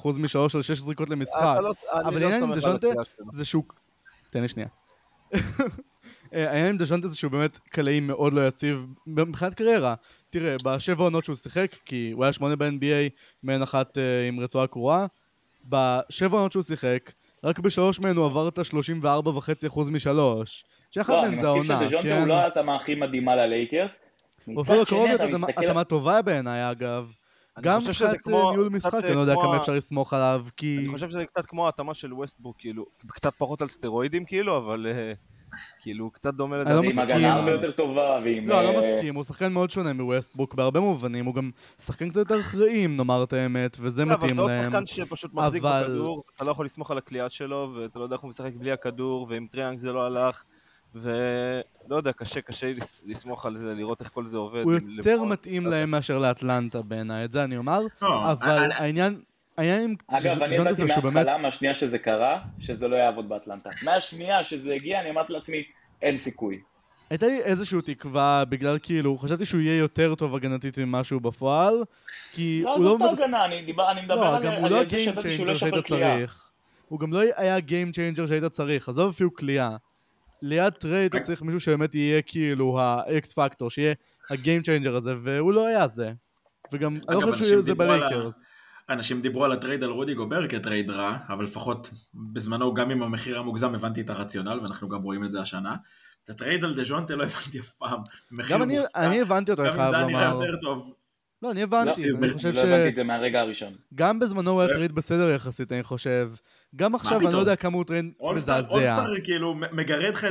38% משלוש על 6 זריקות למשחק. אבל העניין עם דז'ונטה זה שהוא... תן לי שנייה. העניין עם דז'ונטה זה שהוא באמת קלעי מאוד לא יציב מבחינת קריירה. תראה, בשבע עונות שהוא שיחק, כי הוא היה שמונה ב-NBA, מעין אחת עם רצועה קרועה, בשבע עונות שהוא שיחק, רק בשלוש מהן הוא עבר את ה-34.5% משלוש. שאחת מהן זה העונה, כן? אני מסכים שדז'ונטה הוא לא ההתאמה הכי מדהימה ללייקרס. הוא אפילו קרוב יותר התאמה טובה בעיניי אגב. גם קצת ניהול משחק, אני לא יודע כמה אפשר לסמוך עליו, כי... אני חושב שזה קצת כמו ההתאמה של ווסטבוק, כאילו, קצת פחות על סטרואידים כאילו, אבל כאילו, הוא קצת דומה אני לא לדעתי. ועם מסכים. הגנה הרבה יותר טובה, ועם... לא, אני לא אה, מסכים, הוא שחקן מאוד שונה מווסטבוק בהרבה מובנים, הוא גם שחקן קצת יותר אחראי, אם נאמר את האמת, וזה לא, אבל מתאים זה עוד להם. שחקן שפשוט מחזיק אבל- בכדור, אתה לא יכול לסמוך על הכלייה שלו, ואתה לא יודע איך הוא משחק בלי הכדור, ועם טריאנג זה לא הלך, ולא יודע, קשה, קשה לס- לסמוך על זה, לראות איך כל זה עובד. הוא עם יותר. מתאים להם מאשר לאטלנטה בעיניי, את זה אני אומר, לא, אבל אני- העניין... העניין עם אגב, אני ידעתי זה שהוא באמת... מההתחלה, מהשנייה שזה קרה, שזה לא יעבוד באטלנטה. מהשנייה שזה הגיע, אני אמרתי לעצמי, אין סיכוי. הייתה לי איזושהי תקווה בגלל כאילו, חשבתי שהוא יהיה יותר טוב הגנתית ממה שהוא בפועל, כי לא, הוא לא... עזוב את מבס- ההגנה, אני דיבר- אני מדבר לא, על גם הוא על לא זה הגיים שידעתי שהוא לא צ'יינג'ר שהיית ישפר קליעה. צריך. הוא גם לא היה הגיים צ'יינג'ר שהיית צריך, עזוב אפילו קליעה. ליד טריי היית צריך מישהו שבאמת יהיה כאילו ה X factor, שיהיה ה game changer הזה, והוא לא היה זה. וגם, אני לא חושב אנשים שיהיה זה על בלייקרס. אנשים דיברו על ה trade על רודי גובר כ trade רע, אבל לפחות בזמנו גם עם המחיר המוגזם הבנתי את הרציונל, ואנחנו גם רואים את זה השנה. את ה trade על דז'ונטה לא הבנתי אף פעם. מחיר גם אני- מופקע, אני הבנתי אותו, אני גם אם חייב זה היה נראה לומר. יותר טוב. לא, אני הבנתי, לא, ואני חושב לא הבנתי את זה מהרגע הראשון. שגם בזמנו הוא היה trade בסדר יחסית, אני חושב. גם עכשיו אני לא? יודע כמה הוא טרייד מזעזע. אולסטאר כאילו מגרד לך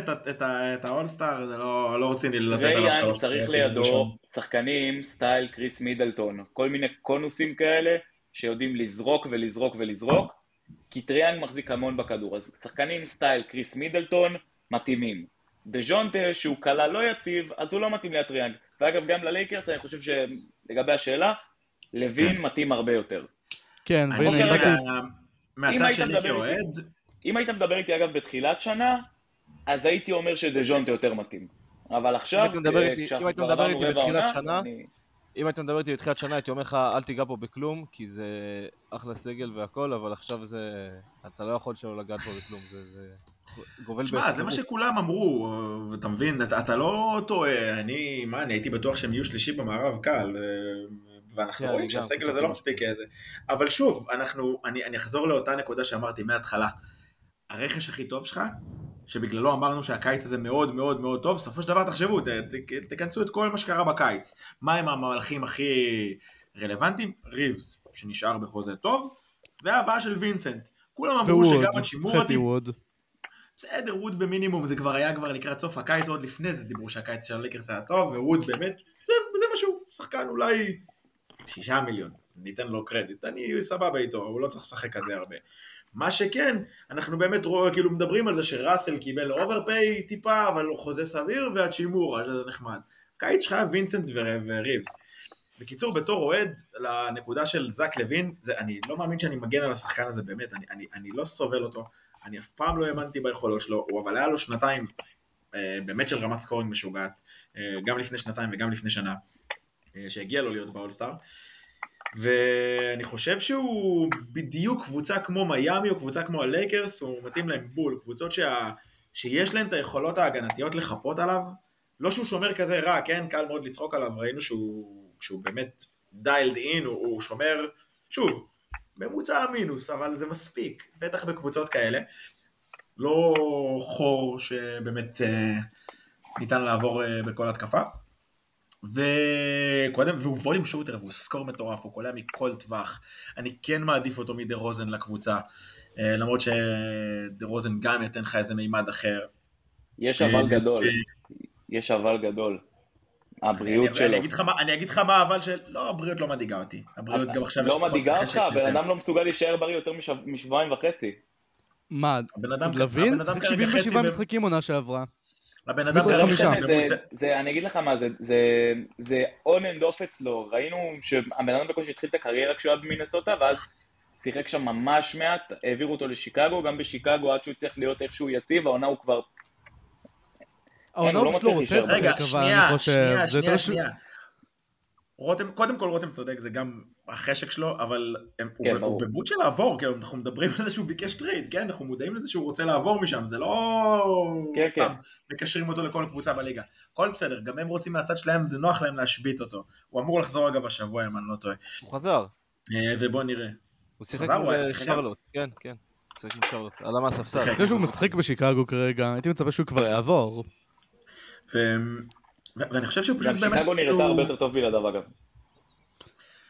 את האולסטאר, זה לא לא רציני לתת עליו שלוש צריך פרצים ראשון. לידו שחקנים סטייל קריס מידלטון, כל מיני קונוסים כאלה שיודעים לזרוק ולזרוק ולזרוק, כי טריאנג מחזיק המון בכדור, אז שחקנים סטייל קריס מידלטון מתאימים. דז'ונטה שהוא קלה לא יציב, אז הוא לא מתאים לטריאנג. ואגב גם ללייקרס אני חושב שלגבי השאלה, לוין כן. מתאים הרבה יותר. כן, והנה. מה- אם מהצד שלי כאוהד, אם היית מדבר איתי אגב בתחילת שנה, אז הייתי אומר שדז'ונטה יותר מתאים. אבל עכשיו, אה, אם היית מדבר עברנו איתי בתחילת שנה, אני- אם היית מדבר איתי בתחילת שנה, הייתי אומר לך, אל תיגע פה בכלום, כי זה אחלה סגל והכל, אבל עכשיו זה... אתה לא יכול שלא לגעת פה בכלום, זה... זה... גובל תשמע, זה מה. שכולם אמרו, אתה מבין, אתה, אתה לא טועה, אני, מה, אני הייתי בטוח שהם יהיו שלישי במערב קל, ו... ואנחנו כן, רואים גם שהסגל הזה לא מספיק איזה. אבל שוב, אנחנו, אני, אני אחזור לאותה נקודה שאמרתי מההתחלה. הרכש הכי טוב שלך, שבגללו אמרנו שהקיץ הזה מאוד מאוד מאוד טוב, בסופו של דבר תחשבו, ת, ת, תכנסו את כל מה שקרה בקיץ. מה הם המהלכים הכי רלוונטיים? ריבס, שנשאר בחוזה טוב, וההבאה של וינסנט. כולם אמרו שגם השימור חצי. ווד. בסדר, ווד במינימום, זה כבר היה כבר לקראת סוף הקיץ, עוד לפני זה דיברו שהקיץ של הליקרס היה טוב, וווד באמת, זה, זה משהו, שחקן אולי שישה מיליון, ניתן לו קרדיט, אני סבבה איתו, הוא לא צריך לשחק כזה הרבה. מה שכן, אנחנו באמת רואים, כאילו מדברים על זה שראסל קיבל overpay טיפה, אבל הוא חוזה סביר, והאצ'ימורה, זה נחמד. קיץ שלך היה וינסנט ור- וריבס. בקיצור, בתור אוהד, לנקודה של זק לוין, זה, אני לא מאמין שאני מגן על השחקן הזה, באמת, אני, אני, אני לא סובל אותו, אני אף פעם לא האמנתי ביכולות שלו, הוא אבל היה לו שנתיים אה, באמת של רמת scoring משוגעת, אה, גם לפני שנתיים וגם לפני שנה, אה, שהגיע לו להיות באולסטאר, ואני חושב שהוא בדיוק קבוצה כמו מיאמי או קבוצה כמו הלייקרס, הוא מתאים להם בול, קבוצות שה, שיש להן את היכולות ההגנתיות לחפות עליו, לא שהוא שומר כזה רע, כן, קל מאוד לצחוק עליו, ראינו שהוא, שהוא באמת dialed in, הוא, הוא שומר, שוב, ממוצע מינוס, אבל זה מספיק, בטח בקבוצות כאלה. לא חור שבאמת אה, ניתן לעבור אה, בכל התקפה. וקודם, והוא ווליום שוטר, והוא סקור מטורף, הוא קולע מכל טווח. אני כן מעדיף אותו מדה רוזן לקבוצה, אה, למרות שדה רוזן גם ייתן לך איזה מימד אחר. יש אה, אבל גדול, אה, יש אבל גדול. הבריאות אני, שלו. אני אגיד לך מה אבל של... לא, הבריאות לא מדאיגה אותי. הבריאות גם עכשיו יש לא מדאיגה אותך? הבן. אדם לא מסוגל להישאר בריא יותר משב- משבועיים וחצי. מה, הבן אדם- לוין הבן אדם שיחק כרגע 77 חצי ב- משחקים עונה שעברה. הבן אדם זה כרגע אני אגיד לך מה, זה- זה- זה on and off אצלו. ראינו שהבן אדם בקושי התחיל את הקריירה כשהוא היה במינסוטה, ואז שיחק שם ממש מעט, העבירו אותו לשיקגו, גם בשיקגו עד שהוא הצליח להיות איכשהו יציב, העונה הוא כבר... העונה הוא הוא לא פשוט לא רוצה רגע, שנייה. שנייה, שנייה. רותם, קודם כל רותם צודק, זה גם החשק שלו, אבל הם, כן, הוא. הוא במוד של לעבור, כאילו, אנחנו מדברים על זה שהוא ביקש trade, כן? אנחנו מודעים לזה שהוא רוצה לעבור משם, זה לא כן, סתם מקשרים אותו לכל קבוצה בליגה. הכל בסדר, גם הם רוצים מהצד שלהם, זה נוח להם להשביח אותו. הוא אמור לחזור אגב השבוע, אם אני לא טועה. הוא חזר. אה, ובוא נראה. הוא שיחק עם משחק שארלוט. כן, כן. שיחק עם שארלוט. עלה מהספסל. לפני שהוא משחק בשיקגו כרגע, הייתי מצפה שהוא כבר יעבור. ואני חושב שהוא פשוט גם באמת... שיקגו נראתה כאילו- הרבה יותר טוב בלעדיו אגב.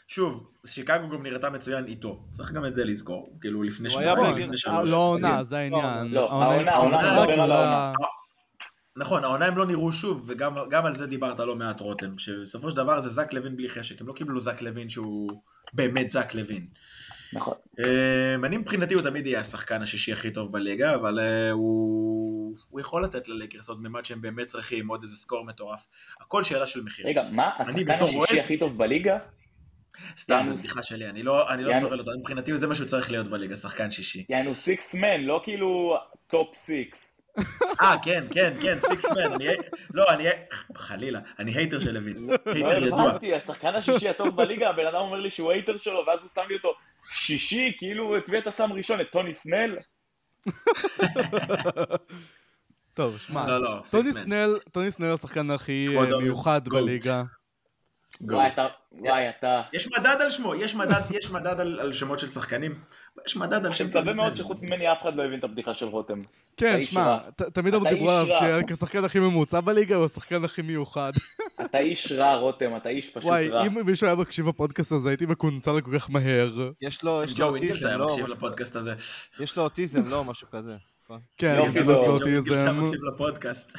שוב, שיקגו גם נראתה מצוין איתו. צריך גם את זה לזכור. כאילו, לפני הוא שנתיים. לפני שלוש. לא העונה, זה העניין. לא, העונה, העונה, הוא הוא העונה. נכון, העונה הם לא נראו שוב, וגם גם על זה דיברת לא מעט רותם, שבסופו של דבר זה זק לוין בלי חשק, הם לא קיבלו זק לוין שהוא באמת זק לוין. נכון. אמ, אני מבחינתי הוא תמיד יהיה השחקן השישי הכי טוב בליגה, אבל אה, הוא, הוא יכול לתת ללייקרס עוד ממד שהם באמת צריכים, עוד איזה scorer מטורף. הכל שאלה של מחיר. רגע, מה השחקן השישי הכי טוב בליגה? סתם, זו. בדיחה שלי, אני לא, אני לא. סובל אותו, מבחינתי זה מה שהוא צריך להיות בליגה, שחקן שישי. יענו six man, לא כאילו top six. אה, כן, כן, כן, six man, אני... לא, אני... חלילה, אני hater של לוין. לא hater ידוע. הבנתי, השחקן השישי הטוב בליגה, הבן אדם אומר לי שהוא hater שלו, ואז הוא שם לי אותו שישי, כאילו את מי אתה שם ראשון? את טוני סנל? [laughs] טוב, שמע, לא, לא, טוני. סנל, טוני סנל השחקן הכי אה, מיוחד. בליגה. וואי, אתה, וואי. יש מדד על שמו, יש מדד, יש מדד על, על שמות של שחקנים, יש מדד על אני שם טוני מקווה מאוד סנל. שחוץ ממני אף אחד לא הבין את הבדיחה של רותם. כן, שמע, תמיד אתה דיברו עליו כשחקן הכי ממוצע בליגה, הוא השחקן הכי מיוחד. [laughs] אתה איש רע, רותם, אתה איש פשוט וואי, רע. אם מישהו היה מקשיב בפודקאסט הזה, הייתי מקונצל כל כך מהר. יש לו, אוטיזם, לא? מקשיב לפודקאסט הזה. יש לו אוטיזם, לא? משהו כזה. נכון? כן, היה אוטיזם. מקשיב לפודקאסט.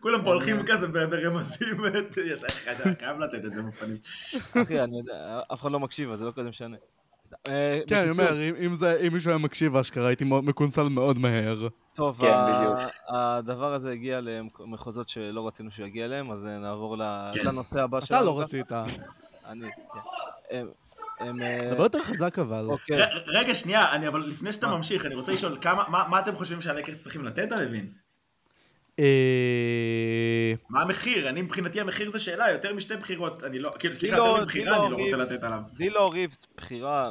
כולם פה הולכים כזה ב- ברמזים, יש לך חייב לתת את זה בפנים. אחי, אני יודע, אף אחד לא מקשיב, אז זה לא כזה משנה. אה, כן, אני אומר, אם- מישהו היה מקשיב, אשכרה, הייתי מקונסל מאוד מהר. טוב, כן. הדבר הזה הגיע למחוזות שלא רצינו שהוא יגיע אליהם, אז אה, נעבור כן. לנושא הבא שלנו. אתה לא רצית. אני, כן. הם- הם... אה, דבר יותר חזק אבל. אוקיי. רגע, שנייה, אני- אבל לפני שאתה ממשיך, אני רוצה לשאול, כמה- מה מה אתם חושבים שהלייקרס צריכים לתת על לוין? אה, מה המחיר? אני מבחינתי המחיר זה שאלה, יותר משתי בחירות, אני לא, כאילו סליחה, יותר מבחירה אני לא רוצה ריבס- לתת עליו. דילו ריבס, בחירה,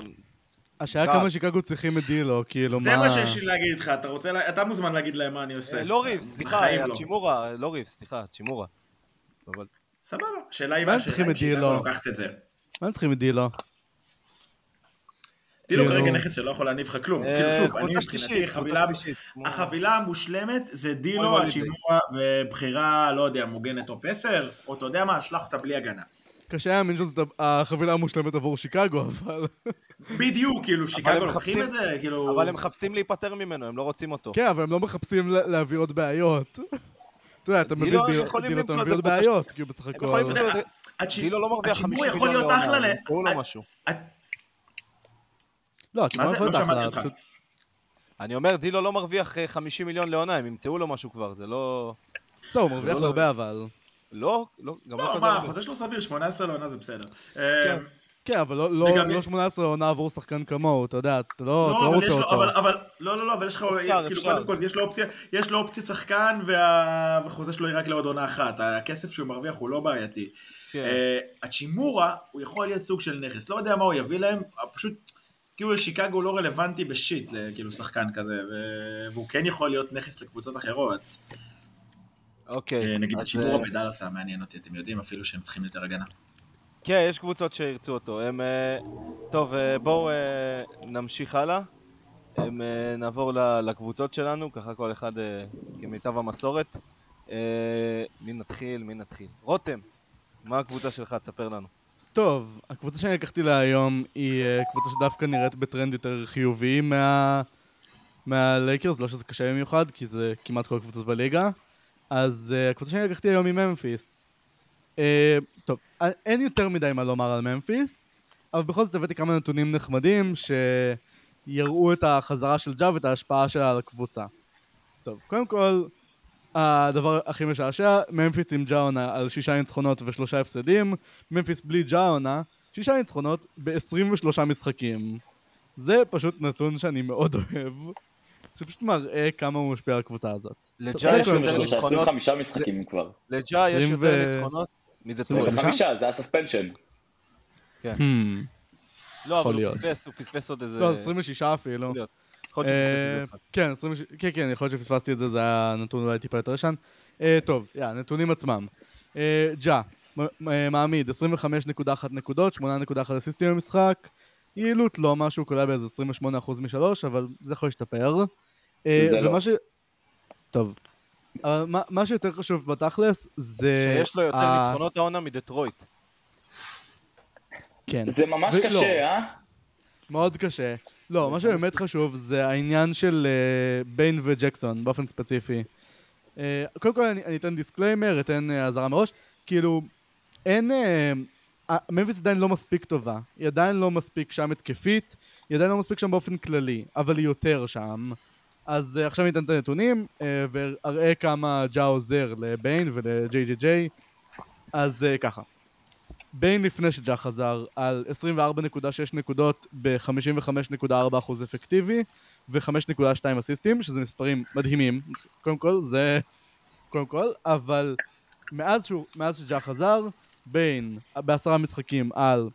השאלה. כמה שיקגו צריכים את דילו, כאילו מה... זה מה שיש לי להגיד לך, אתה רוצה, אתה מוזמן להגיד להם מה אני עושה. אה, לא ריבס, סליחה, בחיים אה, לא. צ'ימורה, לא ריבס, סליחה, האצ'ימורה. אבל סבבה, השאלה היא מה צריכים את אם שיקגו דילו? לוקחת את זה. מה הם צריכים את דילו? דילו כאילו- כרגע נכס שלא יכול להניב לך כלום. אה, כאילו שוב, אני מבחינתי, החבילה המושלמת זה דילו, האצ'ימורה ובחירה, לא יודע, מוגנת top 10, או אתה יודע מה, שלח אותה בלי הגנה. קשה להאמין שזאת החבילה המושלמת עבור שיקגו, אבל... בדיוק, כאילו, שיקגו לוקחים מחפשים- את זה, כאילו... אבל הם מחפשים להיפטר ממנו, הם לא רוצים אותו. כן, אבל הם לא מחפשים לה- להביא עוד בעיות. אתה יודע, אתה מביא דילו מביא עוד בעיות, כאילו בסך הכל. דילו לא מרוויח הצ'ימור 50 יכול מיליון להיות אחלה לעונה, ל... ימצאו לו ה- משהו. לא, התשובה זה? לא שמעתי אותך. אני אומר, דילו לא מרוויח אה, 50 מיליון לעונה, הם ימצאו לו משהו כבר, זה לא... לא, הוא מרוויח לא- הרבה אבל. לא, לא, גם לא לא, כזה מה, הרבה. החוזה שלו סביר, 18 לעונה זה בסדר. אמ, כן, אבל לא- לא וגם- לא 18 עונה עבור שחקן כמוהו, אתה יודע, אתה לא לא, לא רוצה אותו. אבל, אבל, לא, לא, לא, אבל יש לך, כאילו. קודם כל, יש לו אופציה, יש לו אופציית שחקן, וה- והחוזה שלו היא רק לעוד עונה אחת. הכסף שהוא מרוויח הוא לא בעייתי. כן. אה, הצ'ימורה, הוא יכול להיות סוג של נכס. לא יודע מה הוא יביא להם, פשוט, כאילו, שיקגו לא רלוונטי בשיט, כאילו, שחקן כזה, והוא כן יכול להיות נכס לקבוצות אחרות. אוקיי. אה, נגיד אז, הצ'ימורה אה, בדאלאס היה מעניין אותי, אתם יודעים אפילו שהם צריכים יותר הגנה. כן, יש קבוצות שירצו אותו. הם... אה, טוב, בואו נמשיך הלאה. הם, נעבור לקבוצות שלנו, ככה כל אחד כמיטב המסורת. מי נתחיל? מי נתחיל? רותם, מה הקבוצה שלך? תספר לנו. טוב, הקבוצה שאני לקחתי להיום היא אה, קבוצה שדווקא נראית בטרנד יותר חיובי מה... מהלייקרס, לא שזה קשה במיוחד, כי זה כמעט כל הקבוצות בליגה. אז אה, הקבוצה שאני לקחתי היום היא ממפיס. אה, טוב, אין יותר מדי מה לומר על ממפיס, אבל בכל זאת הבאתי כמה נתונים נחמדים שיראו את החזרה של ג'ה ואת ההשפעה שלה על הקבוצה. טוב, קודם כל, הדבר הכי משעשע, ממפיס עם ג'אונה על שישה ניצחונות ושלושה הפסדים, ממפיס בלי ג'אונה, שישה ניצחונות ב-23 משחקים. זה פשוט נתון שאני מאוד אוהב. זה פשוט מראה כמה הוא משפיע על הקבוצה הזאת. לג'ה יש יותר 23, ניצחונות, 25 משחקים כבר. לג'ה יש 20 יותר ניצחונות מדטרויט. 25? 25, זה הסספנשן. Hmm. לא, אבל הוא. פספס, הוא פספס עוד איזה... לא, 26 אפילו. יכול להיות. אה. כן, 20 כן, כן, יכול להיות שפספסתי את זה, זה היה נתון אולי טיפה יותר ישן. אה, טוב, יא, נתונים עצמם. אה, ג'ה, מעמיד 25.1 נקודות, 8.1 אסיסטים במשחק. יעילות לא משהו, קולע באיזה 28% משלוש, אבל זה יכול להשתפר. זה לא. ומה ש... טוב. מה- מה שיותר חשוב בתכלס זה... שיש לו יותר ה- ניצחונות העונה מדטרויט. כן. זה ממש ולא. קשה, אה? מאוד קשה. לא, מה שבאמת חשוב זה העניין של אה, ביין וג'קסון באופן ספציפי. אה, קודם כל אני, אתן disclaimer, אתן אה, אזהרה מראש, כאילו, אין... ממפיס עדיין לא מספיק טובה, היא עדיין לא מספיק שם התקפית, היא עדיין לא מספיק שם באופן כללי, אבל היא יותר שם. אז עכשיו אני אתן את הנתונים, אה, ואראה כמה ג'ה עוזר לביין ולג'יי ג'יי ג'יי. אז ככה. ביין לפני שג'ה חזר על 24.6 נקודות ב-55.4% אפקטיבי ו-5.2 אסיסטים, שזה מספרים מדהימים, קודם כל, זה... קודם כל, אבל מאז, שהוא, מאז שג'ה חזר, ביין בעשרה משחקים על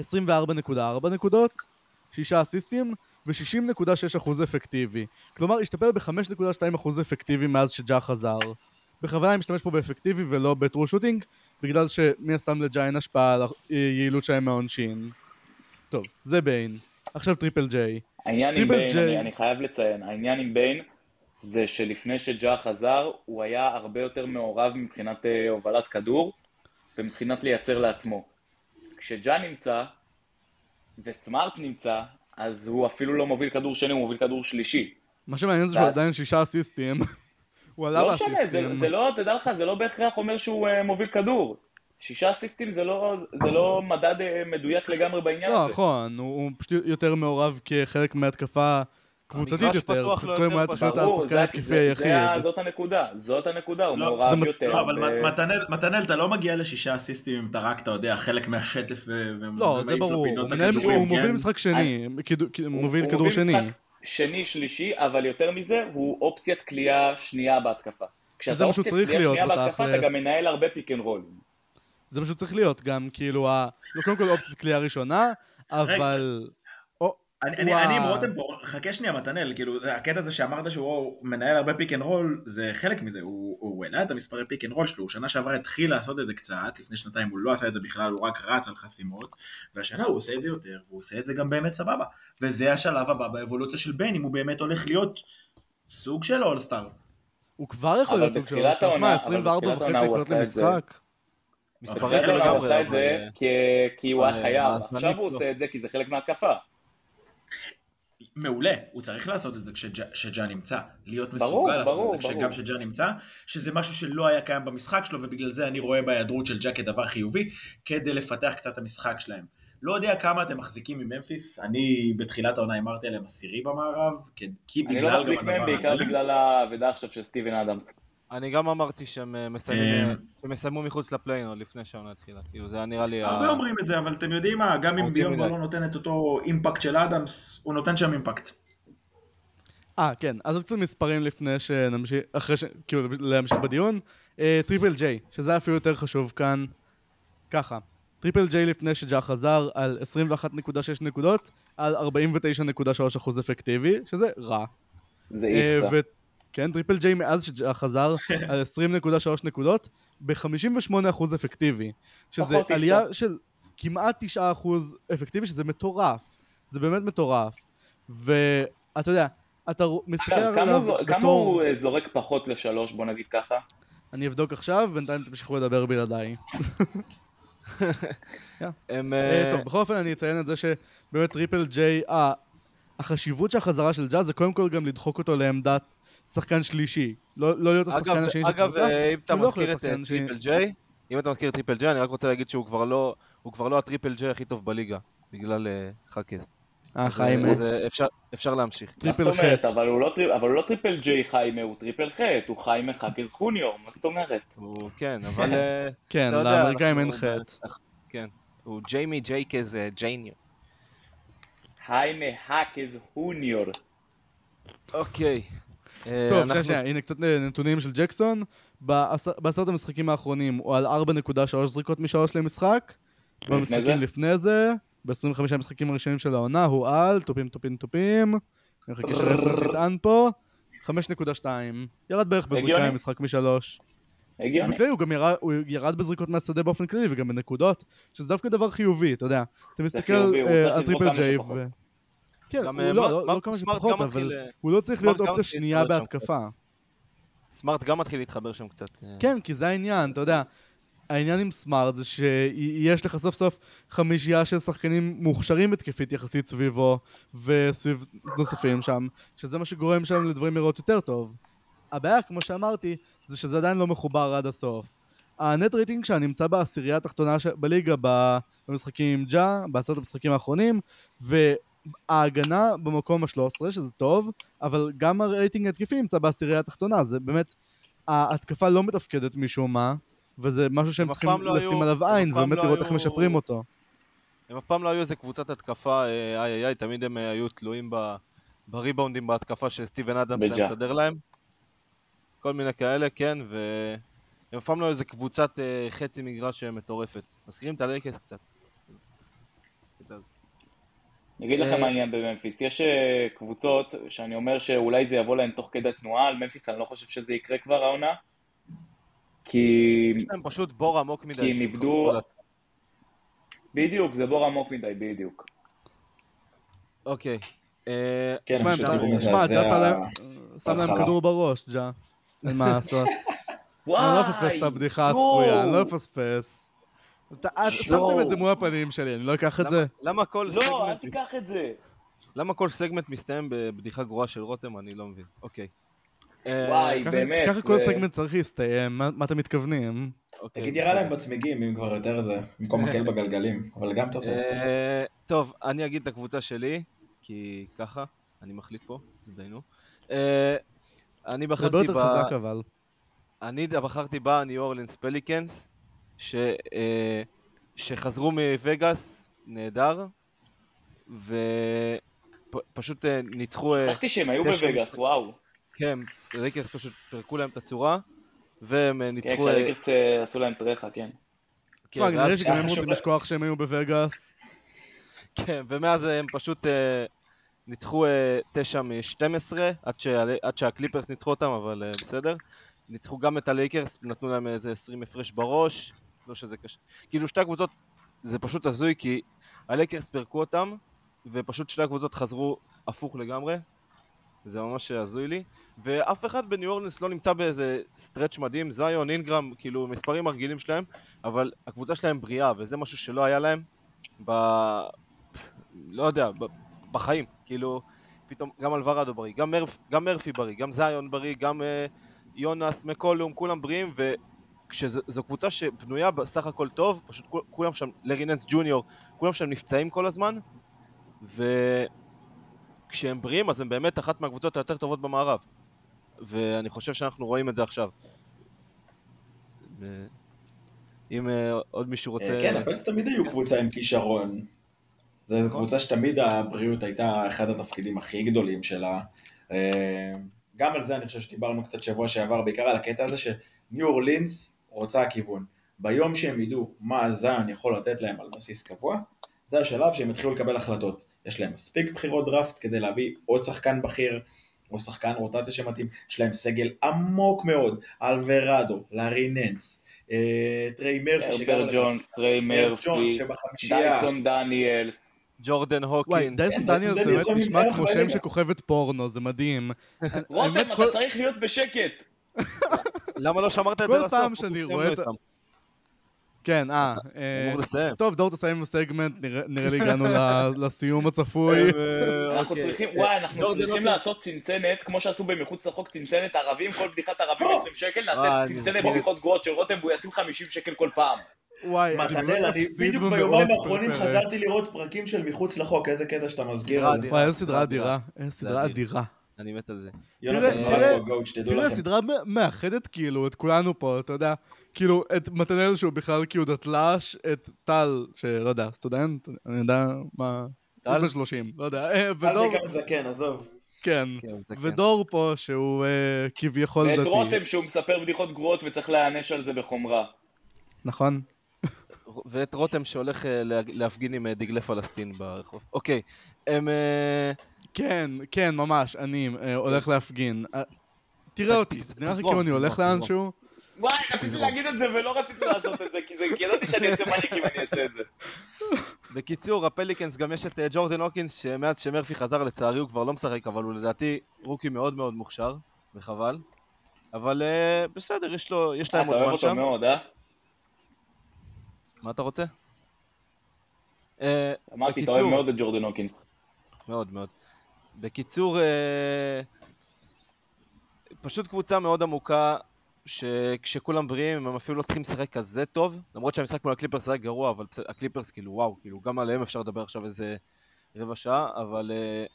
24.4 נקודות, 6 אסיסטים ו-60.6% אפקטיבי. כלומר, השתפר ב-5.2% אפקטיבי מאז שג'ה חזר. בכוונה אני משתמש פה באפקטיבי ולא ב true shooting, בגלל שמן הסתם לג'ה אין השפעה על היעילות שלהם מהעונשין. טוב, זה ביין. עכשיו טריפל ג'יי. העניין עם ביין, ג'יי. אני, אני חייב לציין, העניין עם ביין זה שלפני שג'ה חזר, הוא היה הרבה יותר מעורב מבחינת אה, הובלת כדור ומבחינת לייצר לעצמו. כשג'ה נמצא וסמארט נמצא, אז הוא אפילו לא מוביל כדור שני, הוא מוביל כדור שלישי. מה שמעניין זה שהוא עדיין שישה אסיסטים. הוא עלה לא משנה, זה. זה לא, תדע לך, זה לא בהכרח אומר שהוא אה, מוביל כדור. שישה אסיסטים זה לא, זה לא מדד אה, מדויק לגמרי בעניין לא, הזה. נכון, הוא הוא פשוט יותר מעורב כחלק מהתקפה קבוצתית המגרש יותר. פתוח פשוט לו קודם יותר הוא היה צריך להיות ברור, השחקן זה- ההתקפי זה- היחיד. זה זאת הנקודה, זאת הנקודה, הוא לא, מעורב זה- יותר. לא, אבל ו- מתנאל, מתנאל, אתה לא מגיע לשישה אסיסטים אם אתה רק, אתה יודע, חלק מהשטף לא, זה ומעיף ברור. לפינות הוא מנהל- הכדורים, הוא מוביל כן? משחק שני, הוא- מוביל הוא כדור מוביל שני. שני, שלישי, אבל יותר מזה, הוא אופציית קליעה שנייה בהתקפה. כשאתה מה אופציית קליעה שנייה בהתקפה, אתה. גם מנהל הרבה פיק אנד רול. זה פשוט צריך להיות גם כאילו, ה- לא, קודם כל אופציית קליעה ראשונה, אבל... אני, אני. אני עם רותם פה, חכה שנייה מתנאל, כאילו, הקטע הזה שאמרת שהוא מנהל הרבה pick and roll, זה חלק מזה, הוא, הוא העלה את המספרי pick and roll שלו, שנה שעברה התחיל לעשות את זה קצת, לפני שנתיים הוא לא עשה את זה בכלל, הוא רק רץ על חסימות, והשנה הוא עושה את זה יותר, והוא עושה את זה גם באמת סבבה, וזה השלב הבא באבולוציה של ביין, אם הוא באמת הולך להיות סוג של אולסטאר. הוא כבר יכול להיות סוג של אולסטאר. שמע, העונה- אבל 24 בתחילת וחצי זה. למשחק. בתחילת העונה הוא לגמרי, עשה את זה אה, כי- הוא היה אבל, חייב, אה, עכשיו הוא לא. עושה את זה כי זה חלק מההתקפה. מעולה, הוא צריך לעשות את זה כשג'ה נמצא, להיות ברור, מסוגל לעשות ברור, את זה ברור. גם כשג'ה נמצא, שזה משהו שלא היה קיים במשחק שלו, ובגלל זה אני רואה בהיעדרות של ג'ה כדבר חיובי, כדי לפתח קצת את המשחק שלהם. לא יודע כמה אתם מחזיקים מממפיס, אני בתחילת העונה הימרתי עליהם עשירי במערב, כי, אני בגלל לא גם מחזיק מהם הדבר בעיקר הזה. בגלל האבדה עכשיו של סטיבן אדמס. אני גם אמרתי שהם אה, מסיימים, אה, יסיימו מחוץ לפליין עוד לפני שהעונה התחילה. כאילו זה היה נראה לי... הרבה אומרים את זה, אבל אתם יודעים מה, גם אם אותי ביומבו. לא נותן את אותו אימפקט של אדמס, הוא נותן שם אימפקט. אה, כן, אז עוד קצת מספרים לפני שנמשיך, אחרי ש... כאילו, להמשיך בדיון. אה, טריפל ג'יי, שזה אפילו יותר חשוב כאן. ככה, טריפל ג'יי לפני שג'ה חזר על 21.6 נקודות, על 49.3% אפקטיבי, שזה רע. זה אה, איכסה. כן, טריפל ג'יי מאז שג'ה חזר על 20.3 נקודות, ב-58% אפקטיבי. שזה עלייה. של כמעט 9% אפקטיבי, שזה מטורף. זה באמת מטורף. ואתה יודע, אתה מסתכל כמה עליו כמה בתור... הוא אה, זורק פחות לשלוש, בוא נגיד ככה? אני אבדוק עכשיו, בינתיים תמשיכו לדבר בלעדיי. [laughs] הם... אה, אה, טוב, בכל אופן אני אציין את זה שבאמת טריפל ג'יי, החשיבות של החזרה של ג'ה זה קודם כל גם לדחוק אותו לעמדת שחקן שלישי. לא לא להיות השחקן אגב, השני של אגב, הקבוצה. אה, אם אתה לא מזכיר את אה. טריפל ג'יי, אם אתה מזכיר את טריפל ג'יי, אני רק רוצה להגיד שהוא כבר לא, הוא כבר לא הטריפל ג'יי הכי טוב בליגה, בגלל אה, חאקז. אה, אה, אפשר- אפשר להמשיך. טריפל. אבל הוא לא אבל הוא לא טריפל ג'יי חיימה, הוא triple חי"ת, הוא חיימה חאקז חוניור, מה זאת אומרת? הוא כן, אבל... [laughs] כן, לאמריקאים אין חי"ת. כן. הוא ג'יימי ג'ייקז אה, ג'ייניו. חיימה חאקז חוניור. אוקיי. אה, טוב, אנחנו- שנייה, שנייה, הנה קצת נתונים של ג'קסון. בעשר- בעשרת המשחקים האחרונים הוא על 4.3 זריקות משלוש למשחק. זה? במשחקים לפני זה, ב-25 המשחקים הראשונים של העונה, הוא על, טופים טופים טופים. אני מחכה ש Reference יטען פה. 5.2. ירד בערך בזריקה. ממשחק משלוש. הגיוני. בכללי הוא גם ירד, הוא ירד בזריקות מהשדה באופן כללי וגם בנקודות, שזה דווקא דבר חיובי, אתה יודע. אתה מסתכל אה, על טריפל ג'יי שפחות. ו... כן, גם, הוא אה, לא, לא, מה- לא כמה שפחות, אבל אה, הוא לא צריך להיות אופציה שנייה בהתקפה. סמארט גם מתחיל להתחבר שם קצת. אה. כן, כי זה העניין, אתה יודע. העניין עם סמארט זה שיש לך סוף סוף חמישייה של שחקנים מוכשרים התקפית יחסית סביבו וסביב נוספים שם, שזה מה שגורם שם לדברים לראות יותר טוב. הבעיה, כמו שאמרתי, זה שזה עדיין לא מחובר עד הסוף. הנט רייטינג שלה נמצא בעשירייה התחתונה ש... בליגה במשחקים עם ג'ה, בעשרת המשחקים האחרונים, וההגנה במקום ה-13, שזה טוב, אבל גם הרייטינג התקפי נמצא בעשירייה התחתונה, זה באמת, ההתקפה לא מתפקדת משום מה, וזה משהו שהם צריכים לא לשים היו- עליו עין, ובאמת לא לראות היו- איך משפרים אותו. הם אף פעם לא היו איזה קבוצת התקפה, אה, איי איי איי, תמיד הם אה, היו תלויים ב- בריבאונדים בהתקפה שסטיבן אדמס היה בג'ה. מסדר להם. כל מיני כאלה, כן, והם אף פעם לא היו איזה קבוצת אה, חצי מגרש אה, מטורפת. מזכירים את הלייקס קצת. אני אגיד לכם אה, מה העניין בממפיס. יש אה, קבוצות שאני אומר שאולי זה יבוא להם תוך כדי תנועה, על ממפיס אני לא חושב שזה יקרה כבר העונה. כי יש להם פשוט בור עמוק מדי. כי הם איבדו-. בדיוק, זה בור עמוק מדי, בדיוק. אוקיי. אה, כן, שמע, ג'ה שם. להם- שם להם בהתחלה. כדור בראש, ג'ה. אין מה לעשות. וואי! [laughs] אני לא אפספס את הבדיחה הצפויה, אני לא אפספס. אתה- את- שמתם את זה מול הפנים שלי, אני לא אקח את זה? למה כל לא, אל סגמנט תיקח את זה. למה כל סגמנט מסתיים בבדיחה גרועה של רותם? אני לא מבין. אוקיי. אה, וואי, ככה- באמת. ככה כל סגמנט צריך להסתיים, מה אתם מתכוונים? אוקיי, תגיד ירה. להם בצמיגים, אם כבר יותר זה, במקום מקל בגלגלים, אבל גם תופס. אה, טוב, אני אגיד את הקבוצה שלי, כי ככה, אני מחליט פה, תזדיינו. אה, אני זה הרבה בחרתי יותר ב... חזק אבל. אני בחרתי בניו אורלינס פליקנס, ש... אה, שחזרו מווגאס, נהדר, ופשוט ניצחו... אה, שכחתי שהם היו בווגאס, משחק- וואו. כן, לייקרס פשוט פירקו להם את הצורה, והם אה, כן, ניצחו... אה, כשהלייקרס אה, עשו להם טרחה, כן. כן, ואז- נראה שגם הם רוצים לשכוח שהם היו בווגאס. כן, ומאז הם פשוט אה, ניצחו אה, 9 מ-12, עד, שה- עד שהקליפרס ניצחו אותם, אבל אה, בסדר. ניצחו גם את הלייקרס, נתנו להם איזה 20 הפרש בראש, לא שזה קשה. כאילו שתי הקבוצות, זה פשוט הזוי, כי הלייקרס פירקו אותם, ופשוט שתי הקבוצות חזרו הפוך לגמרי. זה ממש הזוי לי. ואף אחד בניו אורלינס לא נמצא באיזה stretch מדהים, זאיון, אינגרם, כאילו מספרים רגילים שלהם, אבל הקבוצה שלהם בריאה, וזה משהו שלא היה להם ב... לא יודע, ב... בחיים. כאילו, פתאום גם אלוורדו בריא, גם, מרפ... גם מרפי בריא, גם זיון בריא, גם אה, יונס, מקולום, כולם בריאים, וכשזו קבוצה שבנויה בסך הכל טוב, פשוט כול- כולם שם, לארי ננס ג'וניור, כולם שם נפצעים כל הזמן, וכשהם בריאים אז הם באמת אחת מהקבוצות היותר טובות במערב. ואני חושב שאנחנו רואים את זה עכשיו. ו- אם אה, עוד מישהו רוצה... כן, הפלס תמיד היו קבוצה עם כישרון. זו קבוצה שתמיד הבריאות הייתה אחד התפקידים הכי גדולים שלה. אה, גם על זה אני חושב שדיברנו קצת שבוע שעבר, בעיקר על הקטע הזה שניו אורלינס רוצה הכיוון. ביום שהם ידעו מה זיון יכול לתת להם על בסיס קבוע, זה השלב שהם יתחילו לקבל החלטות. יש להם מספיק בחירות דראפט כדי להביא עוד שחקן בכיר, או שחקן רוטציה שמתאים, יש להם סגל עמוק מאוד, אלוורדו, לארי ננס, אה, טריי מרפי, הרב ג'ונס, טריי מרפי. דייסון דניאלס. ג'ורדן הוקינס. דייסון דייסון דניאלס זה באמת נשמע כמו שם בליגה. של כוכבת פורנו, זה מדהים. רותם, אתה צריך להיות בשקט. למה לא שמרת את כל זה לסוף? פעם אנחנו שאני רואה את-. כן, אה. אה, אמור לסיים. טוב, דור תסיים עם הסגמנט, נראה- לי הגענו לסיום הצפוי. אנחנו אוקיי. צריכים, וואי, אנחנו ג'ורדן צריכים. לעשות צנצנת, כמו שעשו במחוץ לחוק צנצנת ערבים, כל בדיחת ערבים לא. 20 שקל, אה, נעשה צנצנת בדיחות גרועות של רותם והוא ישים 50 שקל כל פעם. וואי, אני מתנאל, אני בדיוק ביומיים האחרונים. חזרתי לראות פרקים של מחוץ לחוק, איזה קטע שאתה מזכיר. וואי, איזה סדרה אדירה. אדיר. איזה סדרה. אדירה. אני מת על זה. תראה, ברק תראה, הוא הגוט, שתדעו תראה, לכם. סדרה מ- מאחדת כאילו את כולנו פה, אתה יודע. כאילו, את מתנאל שהוא בכלל כאילו דתל"ש, את טל, שלא יודע, סטודנט, אני יודע מה... טל? בן 30, לא יודע. אה, ודור, תיקח זקן, עזוב. כן. כן. ודור פה שהוא אה, כביכול ואת דתי. רותם שהוא מספר בדיחות גרועות וצריך להיענש על זה בחומרה. נכון? ואת רותם שהולך אה, לה- להפגין עם אה, דגלי פלסטין ברחוב. אוקיי, הם... אה, כן, כן, ממש, אני אה, הולך להפגין. אה, תראה אותי, נראה תזרום, כאילו אני הולך לאנשהו? וואי, רציתי. להגיד את זה ולא רציתי לעשות את זה, כי זה- ידעתי שאני אעשה מניאק אם אני אעשה את זה. [laughs] בקיצור, הפליקנס גם יש את ג'ורדן הוקינס, שמאז שמרפי חזר לצערי הוא כבר לא משחק, אבל הוא לדעתי rookie מאוד מאוד מוכשר, וחבל. אבל בסדר, יש לו- יש אה, להם אתה עוד אוהב זמן אותו שם. מאוד, אה? מה אתה רוצה? אה, אמרתי, אתה אוהב מאוד את ג'ורדן הוקינס. מאוד מאוד. בקיצור, אה, פשוט קבוצה מאוד עמוקה, שכשכולם בריאים הם אפילו לא צריכים לשחק כזה טוב, למרות שהמשחק מול הקליפרס היה גרוע, אבל הקליפרס כאילו וואו, כאילו גם עליהם אפשר לדבר עכשיו איזה רבע שעה, אבל uh,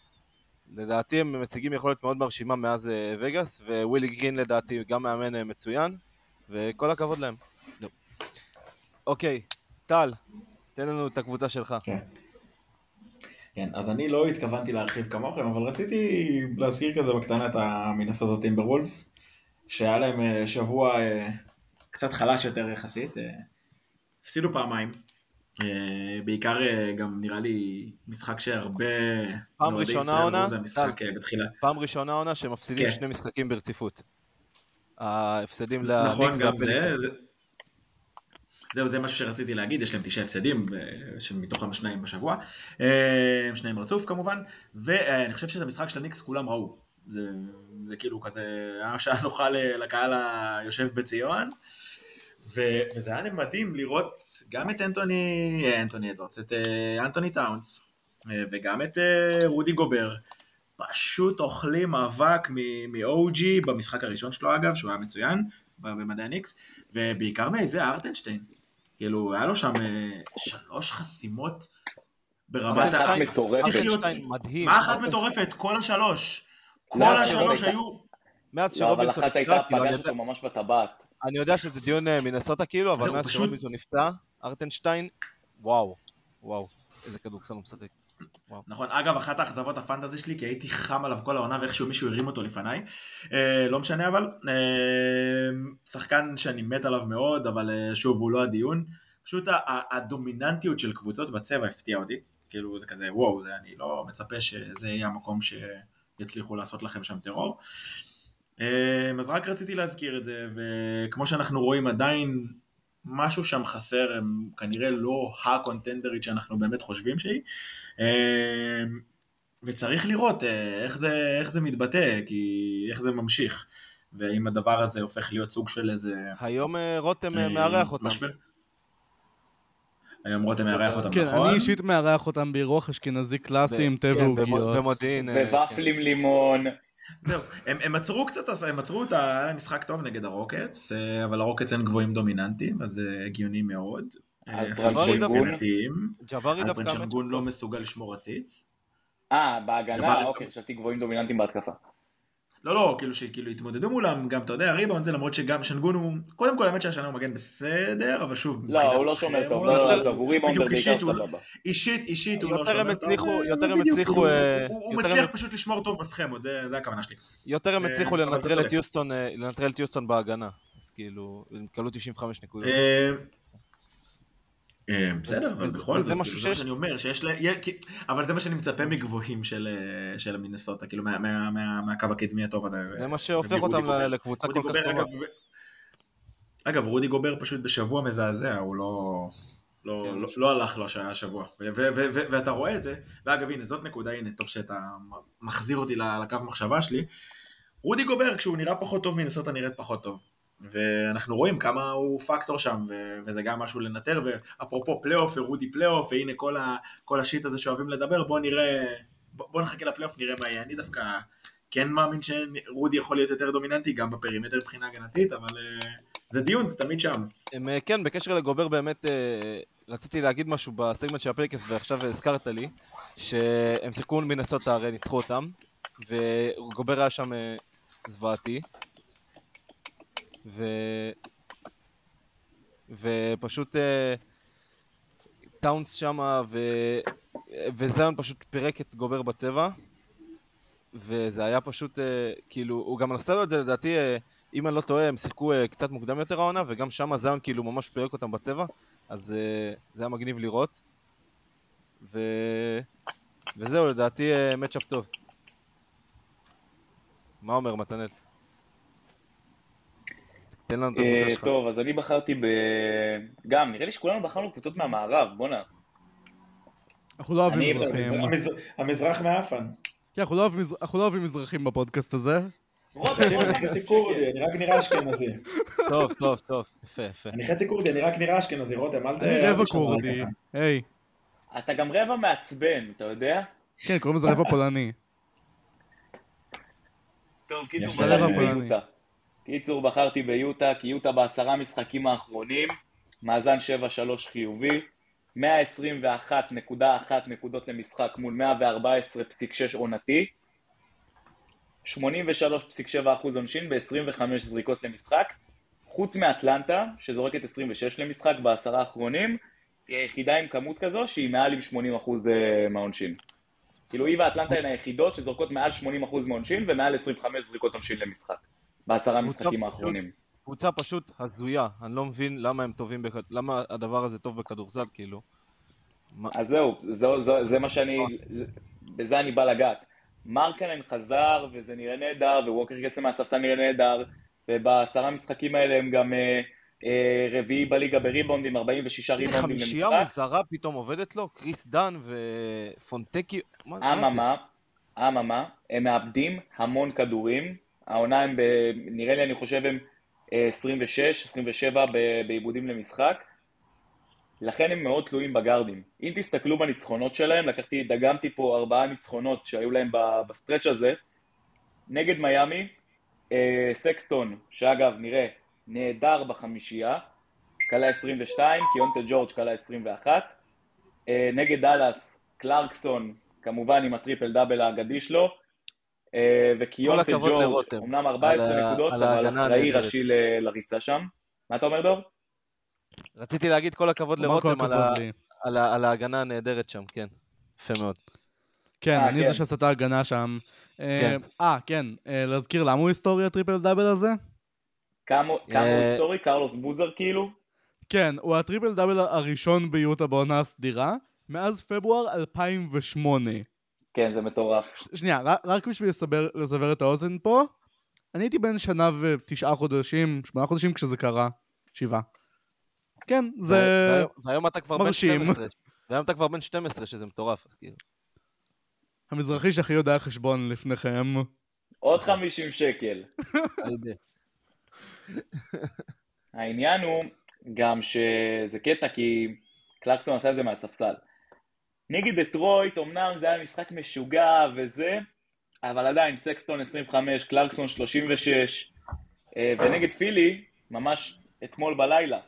לדעתי הם מציגים יכולת מאוד מרשימה מאז וגאס, ווילי גרין לדעתי גם מאמן מצוין, וכל הכבוד להם. אוקיי, טל, תן לנו את הקבוצה שלך. כן. כן, אז אני לא התכוונתי להרחיב כמוכם, אבל רציתי להזכיר כזה בקטנה את המינסות טימבר וולפס, שהיה להם אה, שבוע אה, קצת חלש יותר יחסית, אה, הפסידו פעמיים, בעיקר גם נראה לי משחק שהרבה... פעם ראשונה עונה, זה המשחק בתחילה. פעם ראשונה עונה שמפסידים כן. שני משחקים ברציפות. ההפסדים לניקס. נכון, גם זה, זה, זהו, זה משהו שרציתי להגיד, יש להם תשעה הפסדים, שמתוכם שניים בשבוע, אה, שניים רצוף כמובן, ואני חושב שאת המשחק של הניקס כולם ראו. זה, זה כאילו כזה, היה שעה נוחה לקהל היושב בציון, ו, וזה היה מדהים לראות גם את אנטוני, אה, אנטוני אדוורדס, את אה, אנטוני טאונס, וגם את רודי גובר, פשוט אוכלים מאבק מ-OG במשחק הראשון שלו אגב, שהוא היה מצוין במדי הניקס, ובעיקר מאייזיאה הרטנשטיין. כאילו, היה לו שם אה, שלוש חסימות ברמת ה... אחת מטורפת. מדהים. מה אחת מטורפת? כל השלוש. כל השלוש היו... מאז שרובינסון נפצע, כאילו, אבל אחת הייתה, פגש אותו ממש בטבעת. אני יודע שזה דיון אה, מנסוטה כאילו, אבל מאז שרובינסון נפצע, ארטנשטיין, וואו, וואו, איזה כדורסל הוא משחק. נכון, אגב, אחת האכזבות הפנטזי שלי, כי הייתי חם עליו כל העונה ואיכשהו מישהו הרים אותו לפניי. אה, לא משנה אבל, שחקן שאני מת עליו מאוד, אבל אה, שוב, הוא לא הדיון. פשוט הדומיננטיות של קבוצות בצבע הפתיע אותי. כאילו, זה כזה, וואו, זה, אני לא מצפה שזה יהיה המקום שיצליחו לעשות לכם שם טרור. אה, אז רק רציתי להזכיר את זה, וכמו שאנחנו רואים עדיין משהו שם חסר, הם כנראה לא הקונטנדרית שאנחנו באמת חושבים שהיא. אמ, וצריך לראות אה, איך זה, איך זה מתבטא, כי איך זה ממשיך, ואם הדבר הזה הופך להיות סוג של איזה... היום אה, רותם אה, מארח אותם. משבר. היום רותם מארח אותם, כן, נכון? כן, אני אישית מארח אותם באירוח אשכנזי קלאסי עם תה כן, ועוגיות. במודיעין. וופלים לימון. זהו, הם, הם עצרו קצת, הם עצרו את ה... היה להם משחק טוב נגד הרוקטס, אה, אבל הרוקטס אין גבוהים דומיננטיים, אז זה הגיוני מאוד. אה, ג'ווארי דווקא... אלפרן שנגון לא מסוגל לשמור עציץ. אה, בהגנה, אוקיי, חשבתי גבוהים דומיננטיים בהתקפה. לא, לא, כאילו שכאילו התמודדו מולם, גם אתה יודע, ריבאונד זה למרות שגם שנגון הוא, קודם כל האמת שהשנה הוא מגן בסדר, אבל שוב, לא, הוא לא שומר טוב, לא, לא, הוא ריבאונדר בעיקר סבבה. אישית, אישית הוא לא שומר טוב. יותר הם הצליחו... הוא מצליח פשוט לשמור טוב בסכמות, זה הכוונה שלי. יותר הם הצליחו לנטרל את יוסטון, לנטרל את יוסטון בהגנה, אז כאילו, הם קלו 95 נקודות. אה, בסדר, אבל בכל זאת, כאילו, זה מה שאני אומר, שיש ל... אבל זה מה שאני מצפה מגבוהים של אה, המינסוטה, כאילו מהקו הקדמי הטוב הזה. זה מה שהופך אותם לקבוצה כל כך טובה. אגב, רודי גובר פשוט בשבוע מזעזע, הוא לא... לא, כן, לא, לא הלך לו שהיה שבוע, ואתה רואה את זה, ואגב הנה זאת נקודה, הנה טוב שאתה מחזיר אותי לקו מחשבה שלי, רודי גובר כשהוא נראה פחות טוב מנסוטה נראית פחות טוב, ואנחנו רואים כמה הוא פקטור שם, ו- וזה גם משהו לנטר, ואפרופו פלייאוף ורודי פלייאוף, והנה כל, ה- כל ה shit הזה שאוהבים לדבר, בוא נראה, בוא, בוא נחכה לפלייאוף, נראה מה יהיה. אני דווקא כן מאמין שרודי יכול להיות יותר דומיננטי, גם בפרימטר מבחינה הגנתית, אבל uh, זה דיון, זה תמיד שם. הם, אה, כן, בקשר לגובר באמת, uh, רציתי להגיד משהו בסגמנט של הפליקס, ועכשיו הזכרת לי, שהם שיחקו מנסות הרי ניצחו אותם, וגובר היה שם זוועתי. ו... ופשוט uh, טאונס שמה, ו... וזיון פשוט פירק את גובר בצבע, וזה היה פשוט, uh, כאילו, הוא גם עשה לו את זה לדעתי, uh, אם אני לא טועה, הם שיחקו uh, קצת מוקדם יותר העונה, וגם שמה זיון כאילו ממש פירק אותם בצבע, אז uh, זה היה מגניב לראות. ו... וזהו, לדעתי מצ'אפ טוב. מה אומר מתנאל? תן לנו את הקבוצה אה, שלך. טוב, אז אני בחרתי ב... גם, נראה לי שכולנו בחרנו קבוצות מהמערב, בואנה. אנחנו לא אוהבים מזרחים. המזרח מאפן. כן, אנחנו לא אוהבים מזרחים בפודקאסט הזה. אני חצי כורדי, אני רק נראה אשכנזי. טוב, טוב, טוב, יפה, יפה. אני חצי כורדי, אני רק נראה אשכנזי, רותם, אל ת... אני רבע כורדי, היי. אתה גם רבע מעצבן, אתה יודע? כן, קוראים לזה רבע פולני. טוב, קיצור. בחרתי הפולני. ביוטה. קיצור, בחרתי ביוטה, כי יוטה בעשרה משחקים האחרונים, מאזן 7-3 חיובי, 121.1 נקודות למשחק מול 114.6 עונתי, 83.7% עונשין ב-25 זריקות למשחק, חוץ מאטלנטה, שזורקת 26 למשחק בעשרה האחרונים, היא היחידה עם כמות כזו שהיא מעל עם 80% אה, מהעונשין. כאילו היא ואטלנטה הן היחידות שזורקות מעל 80% מהעונשין ומעל 25 זריקות עונשין למשחק. בעשרה המשחקים האחרונים. קבוצה פשוט הזויה, אני לא מבין למה הם טובים, בכ... למה הדבר הזה טוב בכדורסל, כאילו. אז זהו, זו, זו, זה מה שאני, בזה אני בא לגעת. מרקנן חזר וזה נראה נהדר, וווקר קסטן מהספסל נראה נהדר, ובעשרה המשחקים האלה הם גם אה, אה, רביעי בליגה בריבאונדים, 46 איזה ריבאונדים חמישייה למשחק. מוזרה פתאום עובדת לו? קריס דן ופונטקי, מה מה זה? אממה, אממה, הם מאבדים המון כדורים. העונה הם, ב, נראה לי, אני חושב, הם אה, 26, 27 ב- באיבודים למשחק. לכן הם מאוד תלויים בגארדים. אם תסתכלו בניצחונות שלהם, לקחתי, דגמתי פה ארבעה ניצחונות שהיו להם ב stretch הזה. נגד מיאמי, אה, סקסטון, שאגב, נראה, נהדר בחמישייה, קלע 22, קיונטה ג'ורג' קלע 21. אה, נגד דאלאס, קלרקסון, כמובן עם ה triple double האגדי שלו, אה, וקיונטה הכבוד ג'ורג'. אמנם 14 על נקודות, על אבל אחראי. ראשי ל- לריצה שם. מה אתה אומר, דור? רציתי להגיד כל הכבוד לרותם על ההגנה הנהדרת שם, כן. יפה מאוד. כן, אה, אני כן. זה שעשה את ההגנה שם. אה, כן. אה, כן, אה, להזכיר למה הוא היסטורי ה triple double הזה? כמה כמה הוא אה, היסטורי? קרלוס בוזר כאילו? כן, הוא ה triple double הראשון ביוטה בעונה הסדירה, מאז פברואר 2008. כן, זה מטורף. שנייה, רק, בשביל לסבר, לסבר את האוזן פה, אני הייתי בן שנה ותשעה חודשים, שמונה חודשים כשזה קרה. שבעה. כן, זה... והיום- והיום אתה כבר בן מרשים. 12. והיום אתה כבר בן 12, שזה מטורף, אז כאילו. המזרחי שהכי יודע חשבון לפניכם. עוד 50 שקל. העניין הוא גם שזה קטע כי קלרקסון עשה את זה מהספסל. נגד דטרויט, אמנם זה היה משחק משוגע וזה, אבל עדיין סקסטון 25, קלרקסון 36, אה, ונגד פילי, ממש אתמול בלילה,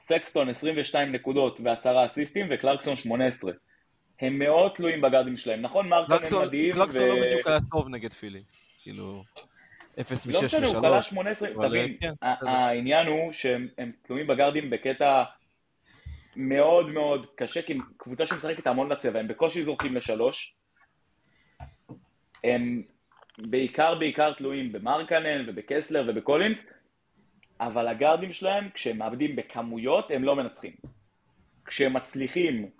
סקסטון 22 נקודות ועשרה אסיסטים וקלרקסון 18. הם מאוד תלויים בגארדים שלהם. נכון, מרקנן מדהים, קלקסון לא בדיוק היה טוב נגד פילי. כאילו, 0 לא מ-6 משנה, הוא ו-3. 18, אבל, תבין, כן. העניין הוא שהם הם תלויים בגארדים בקטע מאוד מאוד קשה, כי קבוצה שמשחקת המון לצבע, הם בקושי זורקים לשלוש, הם בעיקר בעיקר תלויים במרקנן ובקסלר ובקולינס, אבל הגארדים שלהם, כשהם מאבדים בכמויות, הם לא מנצחים. כשהם מצליחים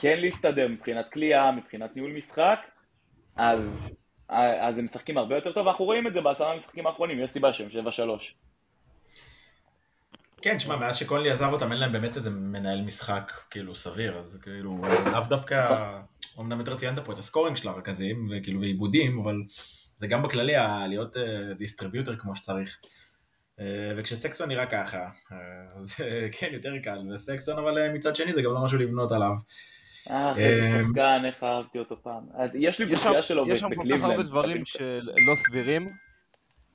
כן להסתדר מבחינת כליאה, מבחינת ניהול משחק, אז, אז הם משחקים הרבה יותר טוב, ואנחנו רואים את זה בעשרה המשחקים האחרונים, יש סיבה שהם 7-3. כן, תשמע, מאז שקונלי עזב אותם, אין להם באמת איזה מנהל משחק, כאילו, סביר, אז כאילו, לאו דווקא, אמנם יותר ציינת פה את ה scoring של הרכזים, וכאילו, ואיבודים, אבל זה גם בכללי, ה- להיות distributor כמו שצריך. אה, וכשסקסטון נראה ככה, אה, אז אה, כן, יותר קל, וסקסטון, אבל אה, מצד שני זה גם לא משהו לבנות עליו. אה, איזה שחקן, איך אהבתי אותו פעם. יש לי פציעה שלו יש שם כל כך הרבה בקליבלנד. דברים שלא סבירים.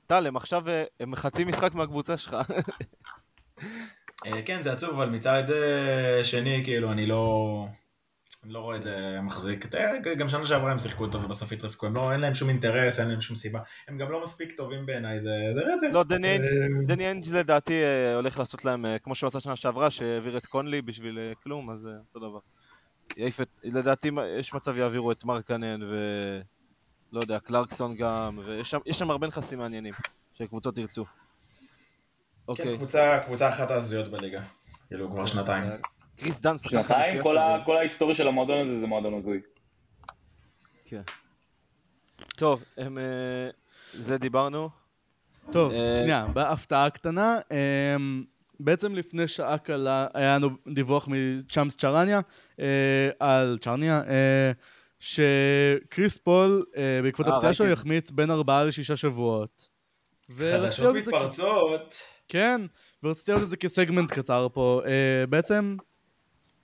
טל, הם עכשיו, אה, הם חצי משחק מהקבוצה שלך. אה, כן, זה עצוב, אבל מצד אה, שני, כאילו, אני לא... אני לא רואה את זה מחזיק. תראה, גם שנה שעברה הם שיחקו טוב ובסוף התרסקו, הם לא, אין להם שום אינטרס, אין להם שום סיבה. הם גם לא מספיק טובים בעיניי, זה, זה רצף. לא, דני אה, אינג' לדעתי אה, הולך לעשות להם, אה, כמו שהוא עשה שנה שעברה, שהעביר את קונלי בשביל אה, כלום, אז אה, אותו דבר. יעיף את, לדעתי יש מצב יעבירו את מרקנן ו... לא יודע, קלרקסון גם, ויש שם, שם הרבה נכסים מעניינים, שקבוצות ירצו. כן, אוקיי. קבוצה, קבוצה אחת ההזויות בליגה. כאילו, כבר שנתיים. אה, קריס דן, שחקן שנתיים, כל, ההיסטוריה של המועדון הזה זה מועדון הזוי. כן. טוב, הם, אה, זה דיברנו. טוב, אה, שנייה, בהפתעה קטנה, בעצם לפני שעה קלה היה לנו דיווח מצ'אמס שרניה, אה, על שרניה, אה, שקריס פול, בעקבות הפציעה שלו. יחמיץ בין ארבעה לשישה שבועות. חדשות מתפרצות. כן, ורציתי לראות את זה כסגמנט קצר פה. אה, בעצם,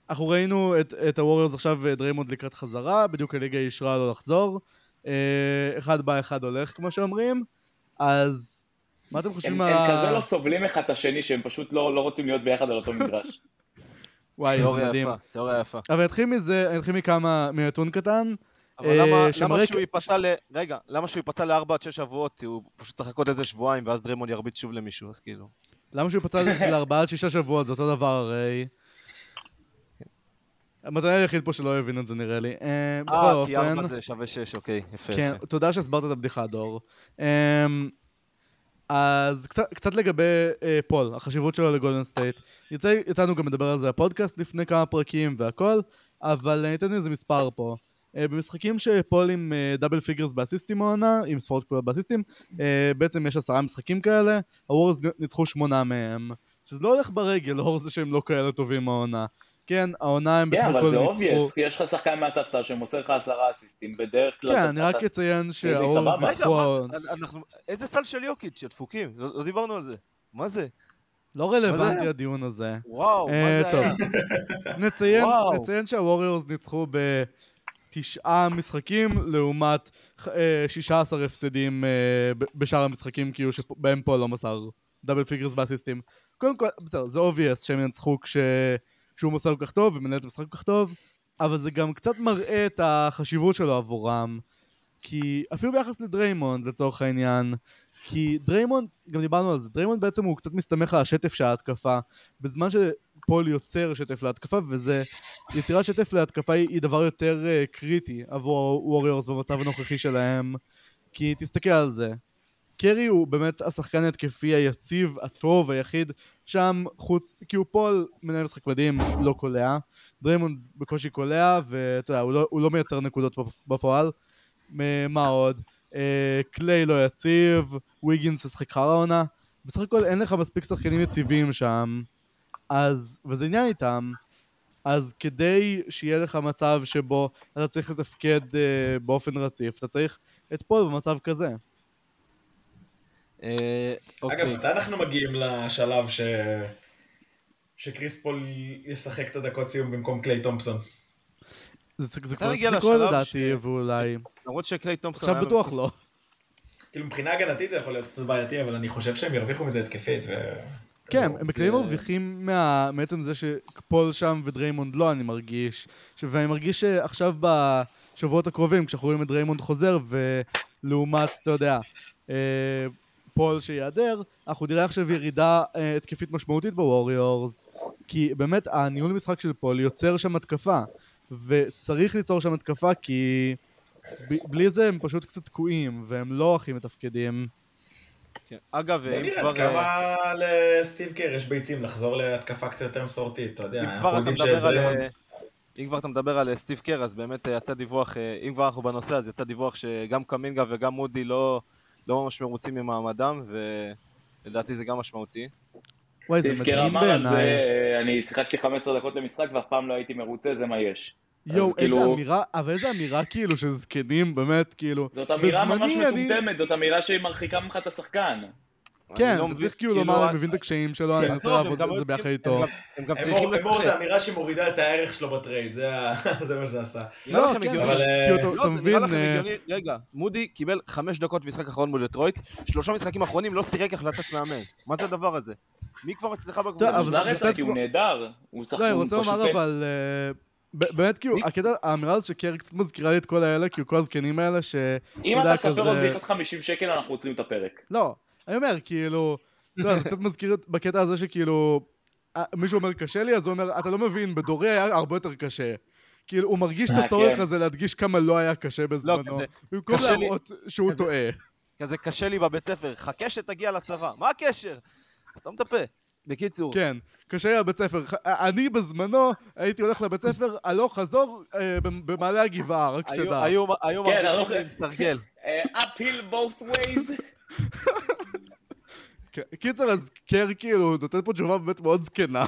אנחנו ראינו את, את הווריורס עכשיו ודריימונד לקראת חזרה, בדיוק הליגה אישרה לו לחזור. אה, אחד בא, אחד הולך, כמו שאומרים. אז מה אתם חושבים הם, על הם. כזה לא סובלים אחד את השני שהם פשוט לא, לא רוצים להיות ביחד על אותו מגרש. [laughs] וואי, זה תיאוריה. יפה, תיאוריה יפה. אבל אני אתחיל מזה, אני אתחיל מכמה, מנתון קטן. אבל אה, למה, כ- שהוא ייפצע ל... רגע, למה שהוא ייפצע לארבע עד שש שבועות? הוא פשוט צריך לחכות איזה שבועיים, ואז דריימונד ירביץ שוב למישהו, אז כאילו... למה שהוא פצע [laughs] לארבעה עד שישה שבועות, זה אותו דבר הרי. המתנה היחיד פה שלא הבין את זה נראה לי. אה, אה, כי ארבע זה שווה שש, אוקיי, יפה, כן. תודה שהסברת את הבדיחה, דור. אמ, אז קצת, קצת לגבי אה, פול, החשיבות שלו לגולדן סטייט. יצא, יצאנו גם לדבר על זה בפודקאסט לפני כמה פרקים והכל, אבל אני אתן איזה מספר פה. אה, במשחקים שפול עם אה, double figures באסיסטים העונה, עם ספורות כפולות באסיסטים, אה, בעצם יש עשרה משחקים כאלה, הווריורס ניצחו שמונה מהם. שזה לא הולך ברגל, לאור זה שהם לא כאלה טובים העונה. כן, העונה הם כן, בסך אבל הכל זה ניצחו... obvious, כי יש לך שחקן מהספסל שמוסר לך עשרה אסיסטים, בדרך כלל... כן, אני רק אציין רגע, ניצחו... איזה סל של יוקיץ', הדפוקים? לא לא דיברנו על זה. מה זה? לא רלוונטי זה? הדיון הזה. וואו, אה, מה זה היה? נציין, שהווריורס ניצחו בתשעה משחקים לעומת אה, 16 הפסדים אה, בשאר המשחקים כאילו שבהם פול לא מסר double figures באסיסטים. קודם כל, בסדר, זה obvious שהם ינצחו כש... כשהוא מוסר כל כך טוב ומנהל את המשחק כל כך טוב, אבל זה גם קצת מראה את החשיבות שלו עבורם. כי אפילו ביחס לדריימונד לצורך העניין, כי דריימונד, גם דיברנו על זה, דריימונד בעצם הוא קצת מסתמך על השטף של ההתקפה, בזמן שפול יוצר שטף להתקפה, וזה, יצירת שטף להתקפה היא, היא דבר יותר uh, קריטי עבור הווריורס במצב הנוכחי שלהם, כי תסתכל על זה. קרי הוא באמת השחקן ההתקפי היציב, הטוב, היחיד, שם חוץ, כריס פול מנהל משחק מדהים, לא קולע, דריימונד בקושי קולע, ואתה יודע, הוא לא, הוא לא מייצר נקודות בפ- בפועל. מה עוד? אה, קליי לא יציב, ויגינס משחק חרא עונה. בסך הכל אין לך מספיק שחקנים יציבים שם, אז, וזה עניין איתם, אז כדי שיהיה לך מצב שבו אתה צריך לתפקד אה, באופן רציף, אתה צריך את פול במצב כזה. אה, אגב, אוקיי. מתי אנחנו מגיעים לשלב ש... שקריס פול ישחק את הדקות סיום במקום קליי תומפסון? זה, זה אתה כבר צריך לקרות לשלב לדעתי, ש- ואולי... למרות שקליי תומפסון עכשיו בטוח לא. כאילו מבחינה הגנתית זה יכול להיות קצת בעייתי, אבל אני חושב שהם ירוויחו מזה התקפית. כן, הם בכללים מרוויחים מעצם זה שפול שם ודריימונד לא, אני מרגיש. ואני מרגיש שעכשיו בשבועות הקרובים, כשאנחנו רואים את דריימונד חוזר, ולעומת, אתה יודע, אה, פול שיעדר, אנחנו נראה עכשיו ירידה אה, התקפית משמעותית בווריורס, כי באמת הניהול משחק של פול יוצר שם התקפה, וצריך ליצור שם התקפה כי בלי זה הם פשוט קצת תקועים, והם לא הכי מתפקדים. כן. אגב, בוא נראה אם כבר... עד אה, כמה לסטיב קר יש ביצים לחזור להתקפה קצת יותר מסורתית, אתה יודע, אם אנחנו יודעים. שדריימונד... אה, אם כבר אתה מדבר על אה, סטיב קר, אז באמת אה, יצא דיווח, אה, אם כבר אנחנו בנושא, אז יצא דיווח שגם קמינגה וגם מודי לא לא ממש מרוצים ממעמדם, ולדעתי זה גם משמעותי. וואי, זה מדהים בעיניי. אה, אני שיחקתי 15 דקות למשחק ואף פעם לא הייתי מרוצה, זה מה יש. יואו, איזה כאילו- אמירה, אבל איזה אמירה כאילו של זקנים, באמת, כאילו. זאת אמירה ממש אני- מטומטמת, זאת אמירה שהיא מרחיקה ממך את השחקן. כן, לא אתה צריך כאילו לומר, אה, אני מבין את הקשיים שלו, אני מנסה הם לעבוד היו זה ביחד איתו. הם גם- צריכים אמור, אמור זה. אמירה שמורידה את הערך שלו בטרייד, זה [laughs] מה שזה עשה. לא, כן, אבל, אתה לא, מבין, נראה לכם הגיוני, רגע, מודי קיבל חמש דקות במשחק האחרון מול דטרויט, שלושה משחקים אחרונים לא שיחק החלטת מאמן. מה זה הדבר הזה? מי כבר אצלך בקבוצה? הוא נהדר. הוא שחק- לא, אני רוצה פשוט- לומר אבל, אה, באמת כאילו, הקטע, האמירה הזאת שקר קצת מזכירה לי את כל האלה, כאילו כל הזקנים האלה, ש... אם אתה תספר עוד בדיחת 50 שקל, אנחנו עוצרים את הפרק. לא, אני אומר, כאילו, אתה יודע, זה קצת מזכיר את- בקטע הזה שכאילו, אה, מישהו אומר קשה לי, אז הוא אומר, אתה לא מבין, בדורי היה הרבה יותר קשה. כאילו, הוא מרגיש את אה, הצורך כן. הזה להדגיש כמה לא היה קשה בזמנו, כזה- במקום קשה לי- להראות שהוא טועה. כזה קשה לי בבית ספר, חכה שתגיע לצבא. מה הקשר? סתום את הפה. בקיצור, כן, קשה לי בבית ספר. ח- אני בזמנו הייתי הולך לבית ספר [laughs] הלוך חזור אה, במ- במעלה הגבעה, רק שתדע. היו כן, מרביצים עם סרגל. [laughs] אה, uphill both ways. [laughs] כן, קיצר, אז קר כאילו נותן פה תשובה באמת מאוד זקנה.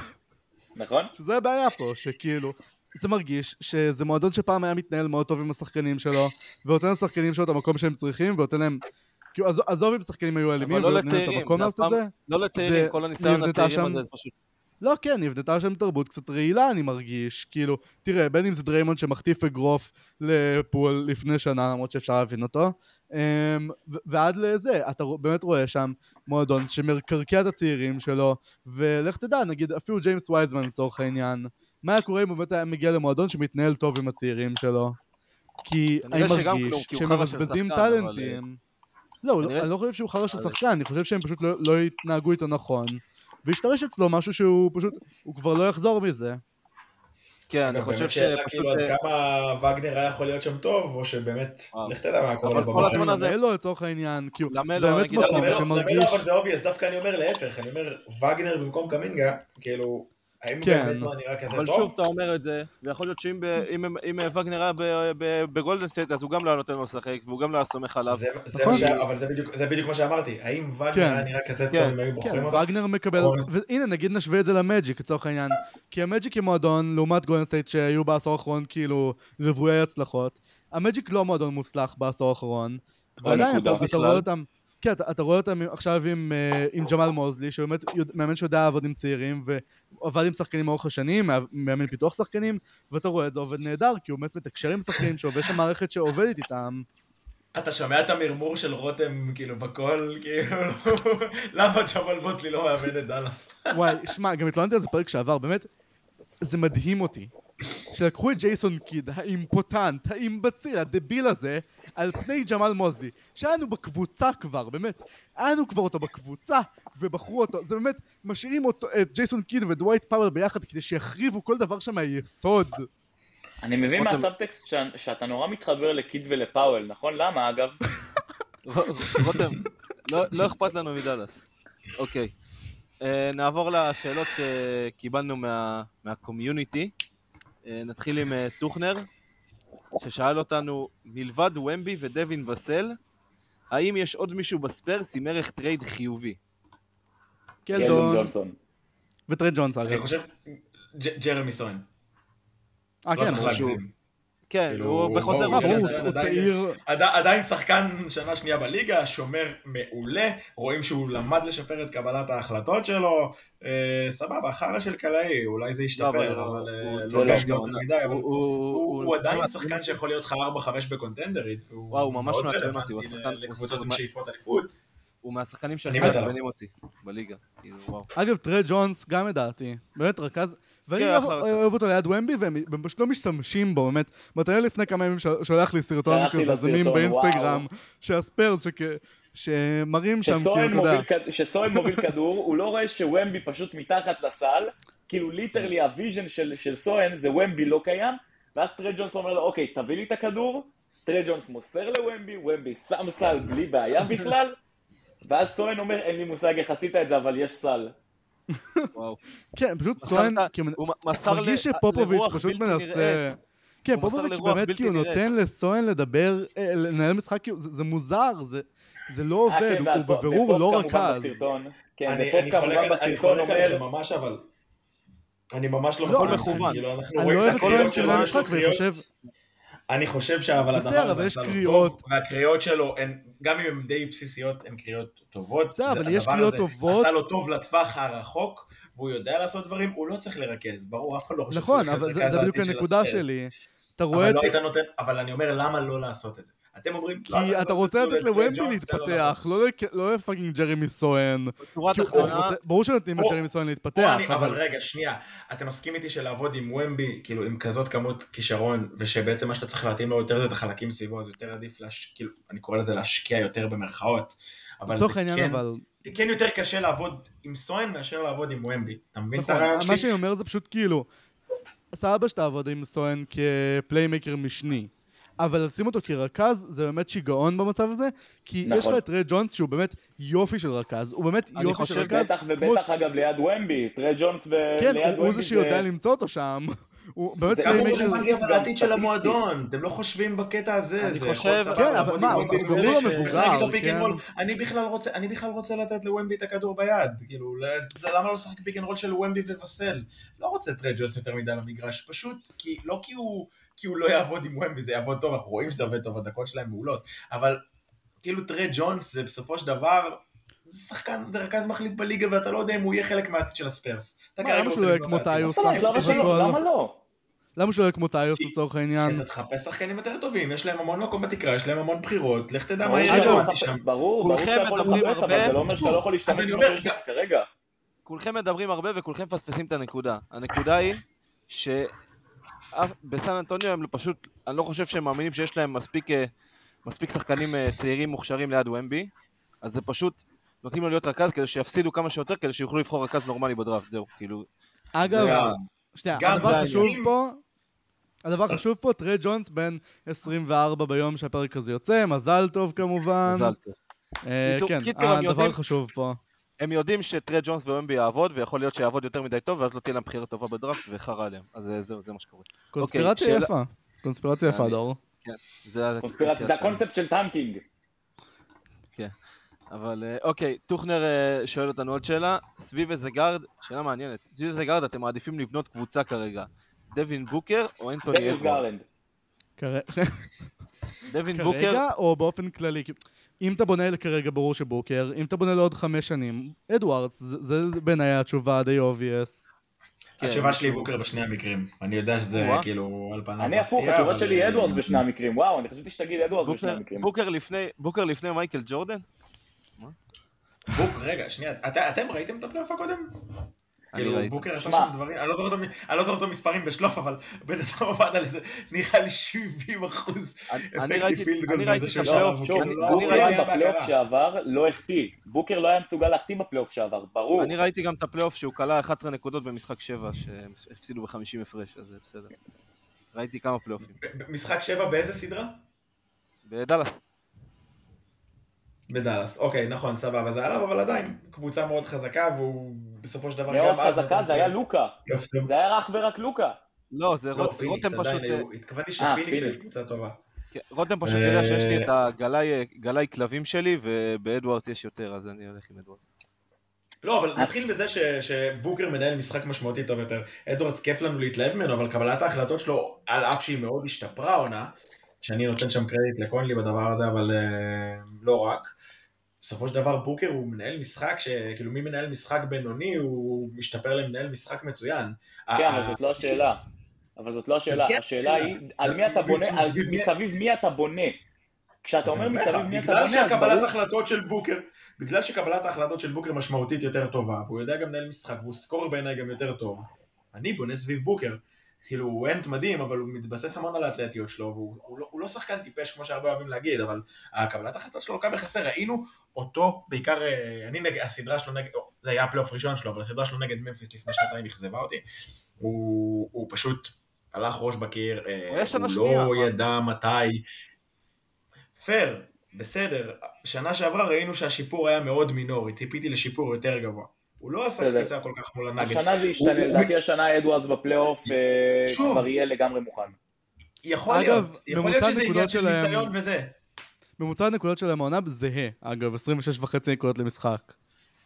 נכון? שזה הבעיה פה, שכאילו, זה מרגיש שזה מועדון שפעם היה מתנהל מאוד טוב עם השחקנים שלו, ונותן לשחקנים שלו את המקום שהם צריכים, ונותן להם... כאילו, עזוב, אם שחקנים היו אלימים, אבל לא לצעירים. זה לעשות אף את פעם- זה. לא לצעירים, כל הניסיון הצעירים שם- הזה, זה פשוט... לא, כן, נבנתה שם תרבות קצת רעילה, אני מרגיש. כאילו, תראה, בין אם זה דריימונד שמחטיף אגרוף לפול לפני שנה, למרות שאפשר להבין אותו, אמ, ועד לזה, אתה באמת רואה שם מועדון שמקרקע את הצעירים שלו, ולך תדע, נגיד, אפילו ג'יימס וייזמן לצורך העניין, מה היה קורה אם הוא באמת היה מגיע למועדון שמתנהל טוב עם הצעירים שלו? כי אני מרגיש כי הוא שהם חרא של מבזבזים שחקן, אבל, טאלנטים. לא, לא- כנראה- אני לא חושב שהוא חרא של שחקן, אני חושב שהם פשוט לא- לא התנהגו איתו נכון. והשתרש אצלו משהו שהוא פשוט, הוא כבר לא יחזור מזה. כן, אני חושב שפשוט... כאילו, עד אה, כמה וגנר היה יכול להיות שם טוב, או שבאמת, וואו. לך תדע מה קורה אבל לו כל. הזמן הזה- למלו לצורך העניין, כי הוא- למלו, זה באמת נגיד, מקום שמרגיש... למלו, אבל זה obvious, דווקא אני אומר להפך, אני אומר, וגנר במקום קמינגה, כאילו, האם הוא כן. באמת לא נראה כזה אבל טוב? שוב אתה אומר את זה, ויכול להיות שאם ב- אם- אם וגנר היה ב- ב- בגולדן סטייט אז הוא גם לא היה נותן לו לשחק, והוא גם לא היה סומך עליו. זה- זה נכון. ש- אבל זה בדיוק- זה בדיוק מה שאמרתי, האם וגנר כן. היה נראה כזה כן. טוב אם היו כן, בוחרים אותו? וגנר מקבל, אורז. והנה נגיד נשווה את זה למג'יק לצורך העניין, כי המג'יק היא מועדון לעומת גולדן סטייט שהיו בעשור האחרון כאילו רוויי הצלחות, המג'יק לא מועדון מוצלח בעשור האחרון, או ועדיין אתה. רואה אותם, כן, אתה, אתה רואה אותם עכשיו עם, אה, עם ג'מאל מוזלי, שהוא באמת מאמן שיודע לעבוד עם צעירים, ועבד עם שחקנים לאורך השנים, מאמן פיתוח שחקנים, ואתה רואה את זה עובד נהדר, כי הוא באמת מתקשר עם שחקנים, שעובד שם מערכת שעובדת איתם. אתה שומע את המרמור של רותם, כאילו, בקול, כאילו, למה ג'מאל מוסלי לא מאמן את דאלאס? וואי, שמע, גם התלוננתי על זה פרק שעבר, באמת, זה מדהים אותי. שלקחו את ג'ייסון קיד, האימפוטנט, האימבציל, הדביל הזה, על פני ג'מאל מוזלי, שהיה לנו בקבוצה כבר, באמת, היה לנו כבר אותו בקבוצה, ובחרו אותו, זה באמת, משאירים אותו, את ג'ייסון קיד ודווייט פאוור ביחד כדי שיחריבו כל דבר שם מהיסוד. אני מבין מהסאבטקסט ש- שאתה נורא מתחבר לקיד ולפאוול, נכון? למה אגב? [laughs] רותם, לא- לא אכפת לנו מדאלאס. אוקיי. אה, נעבור לשאלות שקיבלנו מה- מה community. אה, נתחיל עם אה, טוכנר, ששאל אותנו, מלבד וומבי ודווין וסל, האם יש עוד מישהו בספרס עם ערך טרייד חיובי? קלדון קלדון, ג'ונסון. וטרד ג'ונס אני אגב. חושב, ג'- ג'רמי סוהן, אה לא כן. להגזים. כן, כאילו, הוא בחוזר זה הוא עדיין- צעיר, עד- עדיין שחקן שנה שנייה בליגה, שומר מעולה, רואים שהוא למד לשפר את קבלת ההחלטות שלו, אה, סבבה, חרא של קלעי, אולי זה לא, ישתפר, אבל אבל אה, הוא- לא גם לא יותר מדי, אבל הוא- הוא- הוא- הוא עדיין הוא- שחקן שיכול להיות לך 4-5 בקונטנדרית, והוא ממש מאוד מעצבן רלוונטי אותי, הוא השחקן- לקבוצות עם שאיפות אליפות. הוא מהשחקנים שהכי. מעצבנים אותי בליגה. כאילו, וואו. אגב, טרי ג'ונס גם לדעתי, באמת רכז, ואני כן, אוהב- רכז. אוהב אותו ליד וומבי, והם פשוט לא משתמשים בו, באמת. מתנאל לפני כמה ימים שולח לי סרטון כזה, זה לסרטון, באינסטגרם. שהספרס שמראים שם, כאילו, אתה יודע, מוביל כד- שסוהאן מוביל [laughs] כדור, הוא לא רואה שוומבי פשוט מתחת לסל, כאילו literally ה vision של, של סוהאן זה וומבי לא קיים, ואז טרי ג'ונס אומר לו, אוקיי, תביא לי את הכדור, טרי ג'ונס מוסר לוומבי, ומבי שם סל בלי בעיה בכלל, ואז סואן אומר, אין לי מושג איך עשית את זה, אבל יש סל. וואו. כן, פשוט כאילו, הוא מסר מרגיש שפופוביץ' לרוח פשוט בלתי מנסה... נראית. כן, פופוביץ' באמת כאילו. נותן לסואן לדבר, אה, לנהל משחק, כאילו, זה מוזר, זה- זה לא אה, עובד, כן, הוא בבירור לא רכז. כן, חולק כמובן בסרטון אומר, ממש, אבל... אני ממש לא לא, מסכים, מכוון. כאילו אנחנו רואים לא את סואן הקריאות כמנהל יש לו קריאות, חושב, אני חושב שאבל הדבר הזה עשה לו קריאות. טוב, והקריאות שלו הן, גם אם הן די בסיסיות, הן קריאות טובות. בסדר, אבל יש קריאות הזה טובות. עשה לו טוב לטווח הרחוק, והוא יודע לעשות דברים, הוא לא צריך לרכז, ברור, אף אחד לא חושב נכון, שהוא אבל זה בדיוק הנקודה. שלי. אתה רואה אבל את לא זה, היית נותן, אבל אני אומר, למה לא לעשות את זה? אתם אומרים, לא כי אתה לעשות רוצה כאילו לתת לוומבי להתפתח, לא לק- לא לפאקינג ג'רמי סואן. בשורה התחתונה, ברור שנותנים לג'רמי סוהאן להתפתח, אבל אבל... רגע, שנייה, אתה מסכים איתי שלעבוד עם ומבי, כאילו עם כזאת כמות כישרון, ושבעצם מה שאתה צריך להתאים לו יותר זה את החלקים סביבו, אז יותר עדיף, להש... כאילו, אני קורא לזה להשקיע יותר במרכאות, אבל זה כן, אבל... כן יותר קשה לעבוד עם סואן מאשר לעבוד עם ומבי, אתה מבין את נכון, הרעיון מה שלי? שאני אומר זה פשוט כאילו, סבבה שתעבוד עם סואן כפליימקר משני, אבל לשים אותו כרכז זה באמת שיגעון במצב הזה, כי יש נכון. לך את ריי ג'ונס שהוא באמת יופי של רכז, הוא באמת אני יופי של חושב רכז, בטח כמו- ובטח אגב ליד וומבי, טרי ג'ונס ו- כן, ליד הוא- הוא וומבי זה שיודע למצוא אותו שם, הוא באמת זה- גם playmaker, playmaker- רלוונטי אבל העתיד של. המועדון, אתם לא חושבים בקטע הזה, אני חושב- כן, אבל מה, הוא- גם לא מבוגר, כן. אני בכלל רוצה, אני בכלל רוצה לתת לוומבי את הכדור ביד, כאילו, למה לא לשחק pick and roll של וומבי ווסל? לא רוצה את רג'וס יותר מדי למגרש, פשוט, כי, לא כי הוא, כי הוא לא יעבוד עם וומבי, זה יעבוד טוב, אנחנו רואים שזה עובד טוב, הדקות שלהם מעולות, אבל כאילו טרי ג'ונס זה בסופו של דבר, זה שחקן, זה רכז מחליף בליגה ואתה לא יודע אם הוא יהיה חלק מהעתיד של הספרס. אתה כרגע למה רוצה שהוא יהיה לבנות כמו העתיד. סך שלא? הכל? למה לא? למה שהוא יהיה כמו כי- לצורך כי העניין? אתה תחפש שחקנים יותר טובים, יש להם המון מקום בתקרה, יש להם המון בחירות, לך תדע מה רלוונטי מחפש- שם. ברור, ברור שאתה יכול לחפש, אבל הרבה. זה לא אומר שאתה לא יכול להשתמש במה שיש לך כרגע. כולכם מדברים הרבה וכולכם מפספסים את הנקודה. הנקודה היא שבסן אנטוניו הם פשוט, אני לא חושב שהם מאמינים שיש להם מספיק, אה, מספיק שחקנים אה, צעירים מוכשרים ליד ומבי, אז זה פשוט נותנים לו להיות רכז כדי שיפסידו כמה שיותר, כדי שיוכלו לבחור רכז נורמלי בדראפט, זהו, כאילו. אגב, שנייה, הדבר החשוב. פה, הדבר החשוב פה, טרי ג'ונס בן 24 ביום שהפרק הזה יוצא, מזל טוב כמובן. מזל טוב. אה, כן, הדבר יודעים- החשוב פה. הם יודעים שטרי ג'ונס ואומבי יעבוד, ויכול להיות שיעבוד יותר מדי טוב, ואז לא תהיה להם בחירה טובה בדראפט, וחרא עליהם. אז זהו, זה מה שקורה. קונספירציה שאלה- יפה. קונספירציה יפה, דור. זה קונספירציה, זה הקונספט של tanking. אבל אה, אוקיי, טוכנר אה, שואל אותנו עוד שאלה. סביב איזה גארד, שאלה מעניינת. סביב איזה גארד אתם מעדיפים לבנות קבוצה כרגע? דווין בוקר או אנטוני. כרגע- דווין בוקר, כרגע או באופן כללי? אם אתה בונה כרגע ברור שבוקר, אם אתה בונה לעוד חמש שנים, אדוארדס, זה זה בעיניי התשובה די obvious. כן, התשובה שלי היא בוקר בשני המקרים. אני יודע שזה. כאילו על פניו אני הפוך, מפתיע, התשובה אבל- שלי היא אדוארדס בשני המקרים. וואו, אני חשבתי שתגיד אדוארדס בשני בוקר- המקרים. בוקר לפני- בוקר לפני מייקל ג'ורדן? בוק, רגע, שנייה, אתה- אתם ראיתם את הפלייאוף הקודם? כאילו. בוקר עשה. שם דברים, אני לא זוכר אותו מ- אני לא זוכר אותו מספרים בשלוף, אבל בן אדם עבד על איזה, נראה לי 70 אחוז effective ראיתי- field goal אני בזה ראיתי שהוא את הפלייאוף, כאילו בוקר בפלייאוף. שעבר לא החטיא. בוקר לא היה מסוגל להחטיא בפלייאוף שעבר, ברור. אני ראיתי גם את הפלייאוף שהוא כלה 11 נקודות במשחק 7, שהם הפסידו ב-50 הפרש, אז זה בסדר. ראיתי כמה פלייאופים. משחק שבע באיזה סדרה? בדאלאס. בדאלאס, אוקיי, נכון, סבבה, זה עליו, אבל עדיין, קבוצה מאוד חזקה, והוא בסופו של דבר מאוד גם אז... חזקה, נתן זה היה לוקה. זה היה אך ורק לוקה. לא, זה רותם פשוט... אה, התכוונתי אה, שפיניקס פיניקס. קבוצה טובה. כן, רותם פשוט אה, יודע שיש לי את הגלאי גלאי כלבים שלי, ובאדוארדס יש יותר, אז אני הולך עם אדוארדס. לא, אבל נתחיל בזה ש, שבוקר מנהל משחק משמעותי טוב יותר. אדוארדס כיף לנו להתלהב ממנו, אבל קבלת ההחלטות שלו, על אף שהיא מאוד השתפרה העונה, שאני נותן שם קרדיט לקונלי בדבר הזה, אבל uh, לא רק. בסופו של דבר בוקר הוא מנהל משחק, שכאילו מי מנהל משחק בינוני, הוא משתפר למנהל משחק מצוין. כן, אבל זאת לא השאלה. אבל זאת לא השאלה. כן השאלה היא, השאלה. על מי אתה בונה, מסביב מי- אתה בונה. כשאתה אומר מסביב מי אתה בגלל בונה, שהקבלת ברור החלטות של בוקר, בגלל שקבלת ההחלטות של בוקר משמעותית יותר טובה, והוא יודע גם לנהל משחק, והוא סקורר בעיניי גם יותר טוב, אני בונה סביב בוקר. כאילו, הוא אנט מדהים, אבל הוא מתבסס המון על האתלטיות שלו, והוא הוא לא, הוא לא שחקן טיפש כמו שהרבה אוהבים להגיד, אבל הקבלת ההחלטות שלו לוקה בחסר. ראינו אותו, בעיקר, אה, אני נגד, הסדרה שלו נגד, זה היה הפלייאוף הראשון שלו, אבל הסדרה שלו נגד ממפיס לפני שנתיים אכזבה אותי. הוא, הוא פשוט הלך ראש בקיר, אה, הוא שנייה, לא מה? ידע מתי. פייר, בסדר. שנה שעברה ראינו שהשיפור היה מאוד מינורי, ציפיתי לשיפור יותר גבוה. הוא לא עשה. קפיצה כל כך מול הנגדס. השנה זה ישתנה, לדעתי השנה אדוארדס בפלייאוף אה. כבר יהיה לגמרי מוכן. יכול אגב, להיות, יכול להיות שזה עניין של ניסיון וזה. ממוצע הנקודות שלהם העונה זהה, אגב, 26 וחצי נקודות למשחק.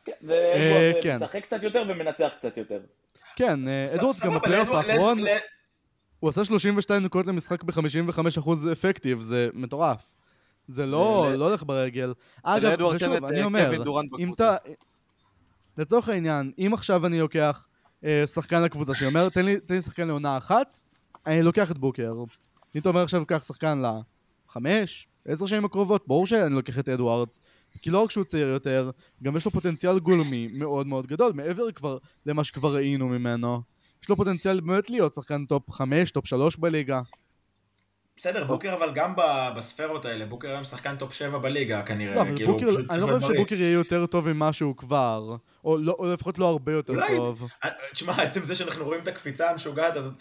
כן, אה, ואדוארדס כן. משחק קצת יותר ומנצח קצת יותר. כן, אה, אדוארדס גם בפלייאוף האחרון, הוא עשה 32 נקודות למשחק ב-55% אפקטיב, זה מטורף. זה לא לא הולך ברגל. אגב, ושוב, אני אה, אומר, אם. אתה... לצורך העניין, אם עכשיו אני לוקח אה, שחקן לקבוצה שאני אומר, תן לי תן לי שחקן לעונה אחת, אני לוקח את בוקר. אם אתה אומר עכשיו לוקח שחקן לחמש, עשר שנים הקרובות, ברור שאני לוקח את אדוארדס. כי לא רק שהוא צעיר יותר, גם יש לו פוטנציאל גולמי מאוד מאוד גדול, מעבר כבר למה שכבר ראינו ממנו. יש לו פוטנציאל באמת להיות שחקן טופ 5, טופ 3 בליגה. בסדר, בוקר אבל גם בספרות האלה, בוקר היום שחקן טופ 7 בליגה כנראה. לא, אבל כאילו, בוקר, פשוט אני לא חושב. שבוקר יהיה יותר טוב ממה שהוא כבר. או, לא, או לפחות לא הרבה יותר אולי- טוב. אה, תשמע, עצם זה שאנחנו רואים את הקפיצה המשוגעת הזאת,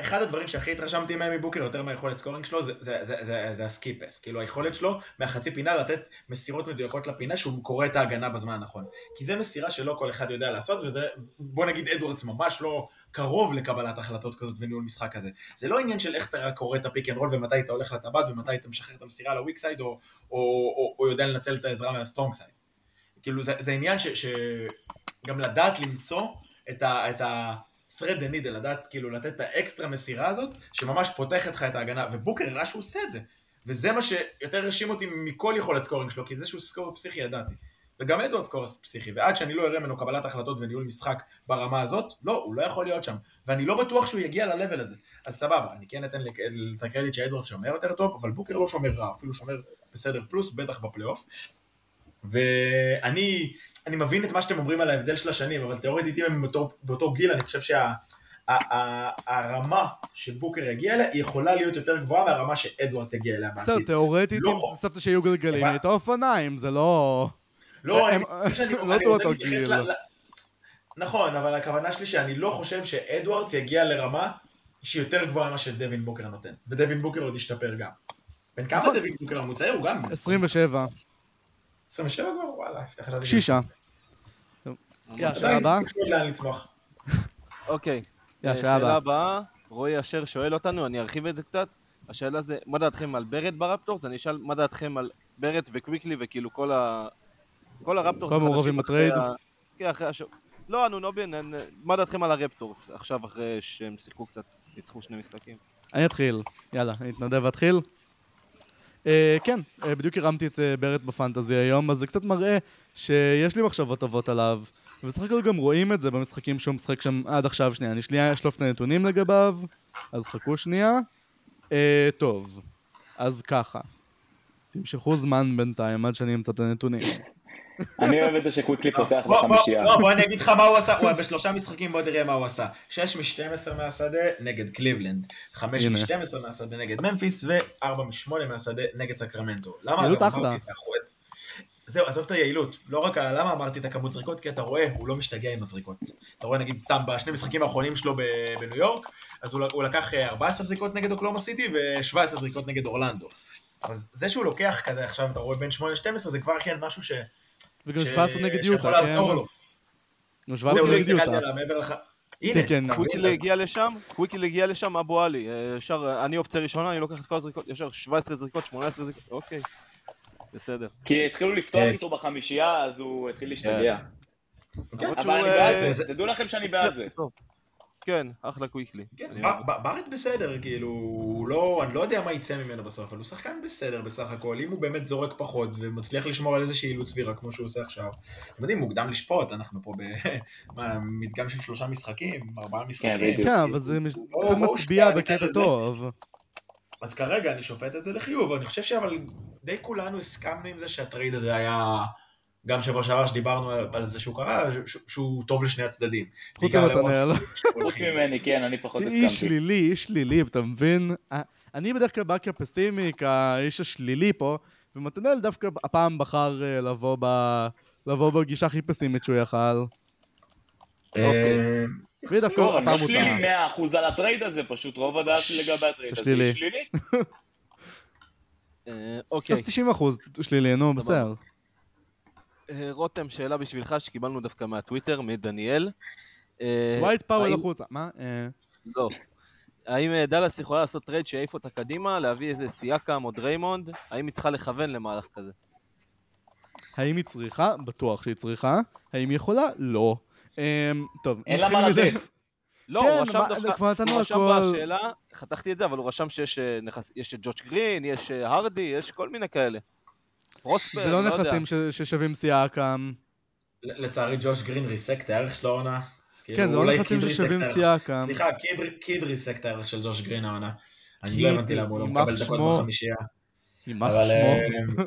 אחד הדברים שהכי התרשמתי מהם מבוקר, יותר מהיכולת scoring שלו, זה, זה, זה, זה, זה ה skips. כאילו היכולת שלו מהחצי פינה לתת מסירות מדויקות לפינה שהוא קורא את ההגנה בזמן הנכון. כי זה מסירה שלא כל אחד יודע לעשות, וזה, בוא נגיד אדוורדס ממש לא קרוב לקבלת החלטות כזאת וניהול משחק כזה. זה לא עניין של איך אתה קורא את ה pick and roll ומתי אתה הולך לטבעת ומתי אתה משחרר את המסירה ל weak side, או, או, או, או יודע לנצל את העזרה מה strong side. כאילו זה, זה עניין שגם לדעת למצוא את ה... את ה the needle, לדעת כאילו לתת את האקסטרה מסירה הזאת, שממש פותחת לך את ההגנה, ובוקר הראה שהוא עושה את זה. וזה מה שיותר הרשים אותי מכל יכולת scoring שלו, כי זה שהוא scorer פסיכי ידעתי. וגם אדוארדס קורס פסיכי, ועד שאני לא אראה ממנו קבלת החלטות וניהול משחק ברמה הזאת, לא, הוא לא יכול להיות שם. ואני לא בטוח שהוא יגיע ל-level הזה. אז סבבה, אני כן אתן את הקרדיט שאדוארדס שומר יותר טוב, אבל בוקר לא שומר רע, אפילו שומר בסדר פלוס, בטח בפלייאוף. ואני אני מבין את מה שאתם אומרים על ההבדל של השנים, אבל תיאורטית אם הם באותו, באותו גיל, אני חושב שהרמה שה, שבוקר יגיע אליה, היא יכולה להיות יותר גבוהה מהרמה שאדוארדס יגיע אליה בעתיד. בסדר, תיאורטית, לא אם סבתא שיהיו גלגלים, הייתה אופניים, זה לא... לא, אני, לא רוצה להתייחס. ל... נכון, אבל הכוונה שלי שאני לא חושב שאדוארדס יגיע לרמה שהיא יותר גבוהה ממה שדווין בוקר נותן. ודווין בוקר עוד ישתפר גם. בן כמה נכון. דווין בוקר המוצעי? הוא גם בן 27. 27 כבר? וואלה, הבטח חשבתי... שישה. הבאה? אוקיי. יא, אה, שאלה הבאה. רועי אשר שואל אותנו, אני ארחיב את זה קצת. השאלה זה, מה דעתכם על בארט ברפטורס? אני אשאל מה דעתכם על בארט וקוויקלי וכאילו כל ה... כל הרפטורס כל המעורבים החדשים ב trade? אחרי ה- כן, אחרי השו... לא, אנונוביאן, אין- מה דעתכם על הרפטורס עכשיו אחרי שהם שיחקו קצת, ניצחו שני משחקים? אני אתחיל. יאללה, אני אתנדב ואתחיל. אה, כן, אה, בדיוק הרמתי את אה, בארט ב fantasy היום, אז זה קצת מראה שיש לי מחשבות טובות עליו. ובסך הכל גם רואים את זה במשחקים שהוא משחק שם עד עכשיו. שנייה, אני שנייה אשלוף את הנתונים לגביו, אז חכו שנייה. טוב, אז ככה. תמשכו זמן בינתיים עד שאני אמצא את הנתונים. אני אוהב את זה שקוויקלי פותח בוא, בוא, בחמישייה. לא, בוא אני אגיד לך מה הוא עשה, הוא היה בשלושה משחקים, בוא נראה מה הוא עשה. 6 מ-12 מהשדה נגד קליבלנד, 5 הנה. מ-12 מהשדה נגד ממפיס, ו-4 מ-8 מהשדה נגד סקרמנטו. למה יעילות אחלה. אמרתי את האחורית? זהו, עזוב את היעילות. לא רק למה אמרתי את הכמות זריקות, כי אתה רואה, הוא לא משתגע עם הזריקות. אתה רואה נגיד סתם בשני משחקים האחרונים שלו בניו יורק, אז הוא, לקח אה, 14 זריקות נגד אוקלומה סיטי ו-17 זריקות נגד אורלנדו. אז זה שהוא לוקח כזה עכשיו, אתה רואה בין 8 ל-12, זה כבר כן משהו ש... וגם ש- 17 נגד שיכול יוטה, לעזור כן? לו. גם זהו, 17 לא נגד הסתכלתי יוטה. עליו מעבר לך. הנה, כן? קוויקלי אז- הגיע לשם, קוויקלי הגיע לשם, אבו עלי. אה, ישר, אני אופציה ראשונה, אני לוקח את כל הזריקות, ישר 17 זריקות, 18 זריקות, אוקיי. בסדר. כי התחילו לפתוח אה. איתו בחמישייה, אז הוא התחיל להשתגע. כן, אבל אני אה, בעד זה- זה, תדעו לכם שאני בעד זה. כן, אחלה קוויקלי. כן, בארט בסדר, כאילו, הוא לא, אני לא יודע מה יצא ממנו בסוף, אבל הוא שחקן בסדר בסך הכל, אם הוא באמת זורק פחות ומצליח לשמור על איזושהי אילוץ סבירה כמו שהוא עושה עכשיו. אתם יודעים, מוקדם לשפוט, אנחנו פה במדגם [laughs] של שלושה משחקים, ארבעה משחקים. בדיוק. כן, אבל זה קצת בואו מצביע בקטע. טוב. אז כרגע אני שופט את זה לחיוב, אני חושב שאבל די כולנו הסכמנו עם זה שה trade הזה היה, גם שבוע שעבר שדיברנו על, על זה שהוא קרה, ש- שהוא טוב לשני הצדדים. חוץ ממתנאל. חוץ ממני, כן, אני פחות איש הסכמתי. שלילי, איש שלילי, אתה מבין? אה, אני בדרך כלל בא כפסימי, כאיש השלילי פה, ומתנאל דווקא הפעם בחר אה, לבוא ב... לבוא בגישה הכי פסימית שהוא יכל. אה, והיא דווקא לא, אני לא הפעם הוא שלילי טעה. 100% על ה trade הזה, פשוט רוב הדעת לגבי ה trade הזה שלילי. [laughs] אה, אז אוקיי. 90 אחוז שלילי, נו. בסדר. אה, רותם, שאלה בשבילך שקיבלנו דווקא מהטוויטר, מדניאל. אה, ווייט פאוול האם- החוצה. מה? אה, לא. האם דאלאס יכולה לעשות trade שיעיף אותה קדימה, להביא איזה סיאקם או דריימונד? האם היא צריכה לכוון למהלך כזה? האם היא צריכה? בטוח שהיא צריכה. האם היא יכולה? לא. טוב, אין לה נתחיל מה מזה. לתת. לא, כן, הוא רשם מה, דווקא, הוא רשם. בשאלה, חתכתי את זה, אבל הוא רשם שיש את ג'וש גרין, יש הרדי, יש כל מיני כאלה. פרוספר, זה לא לא יודע. נכסים ששווים סיאקם. לצערי ג'וש גרין ריסק את הערך שלו העונה. כאילו, כן, זה לא נכסים ששווים סיאקם. סליחה, קיד- ריסק את הערך של ג'וש גרין העונה. אני לא הבנתי למה הוא לא מקבל דקות. בחמישייה. יימח אבל. אה,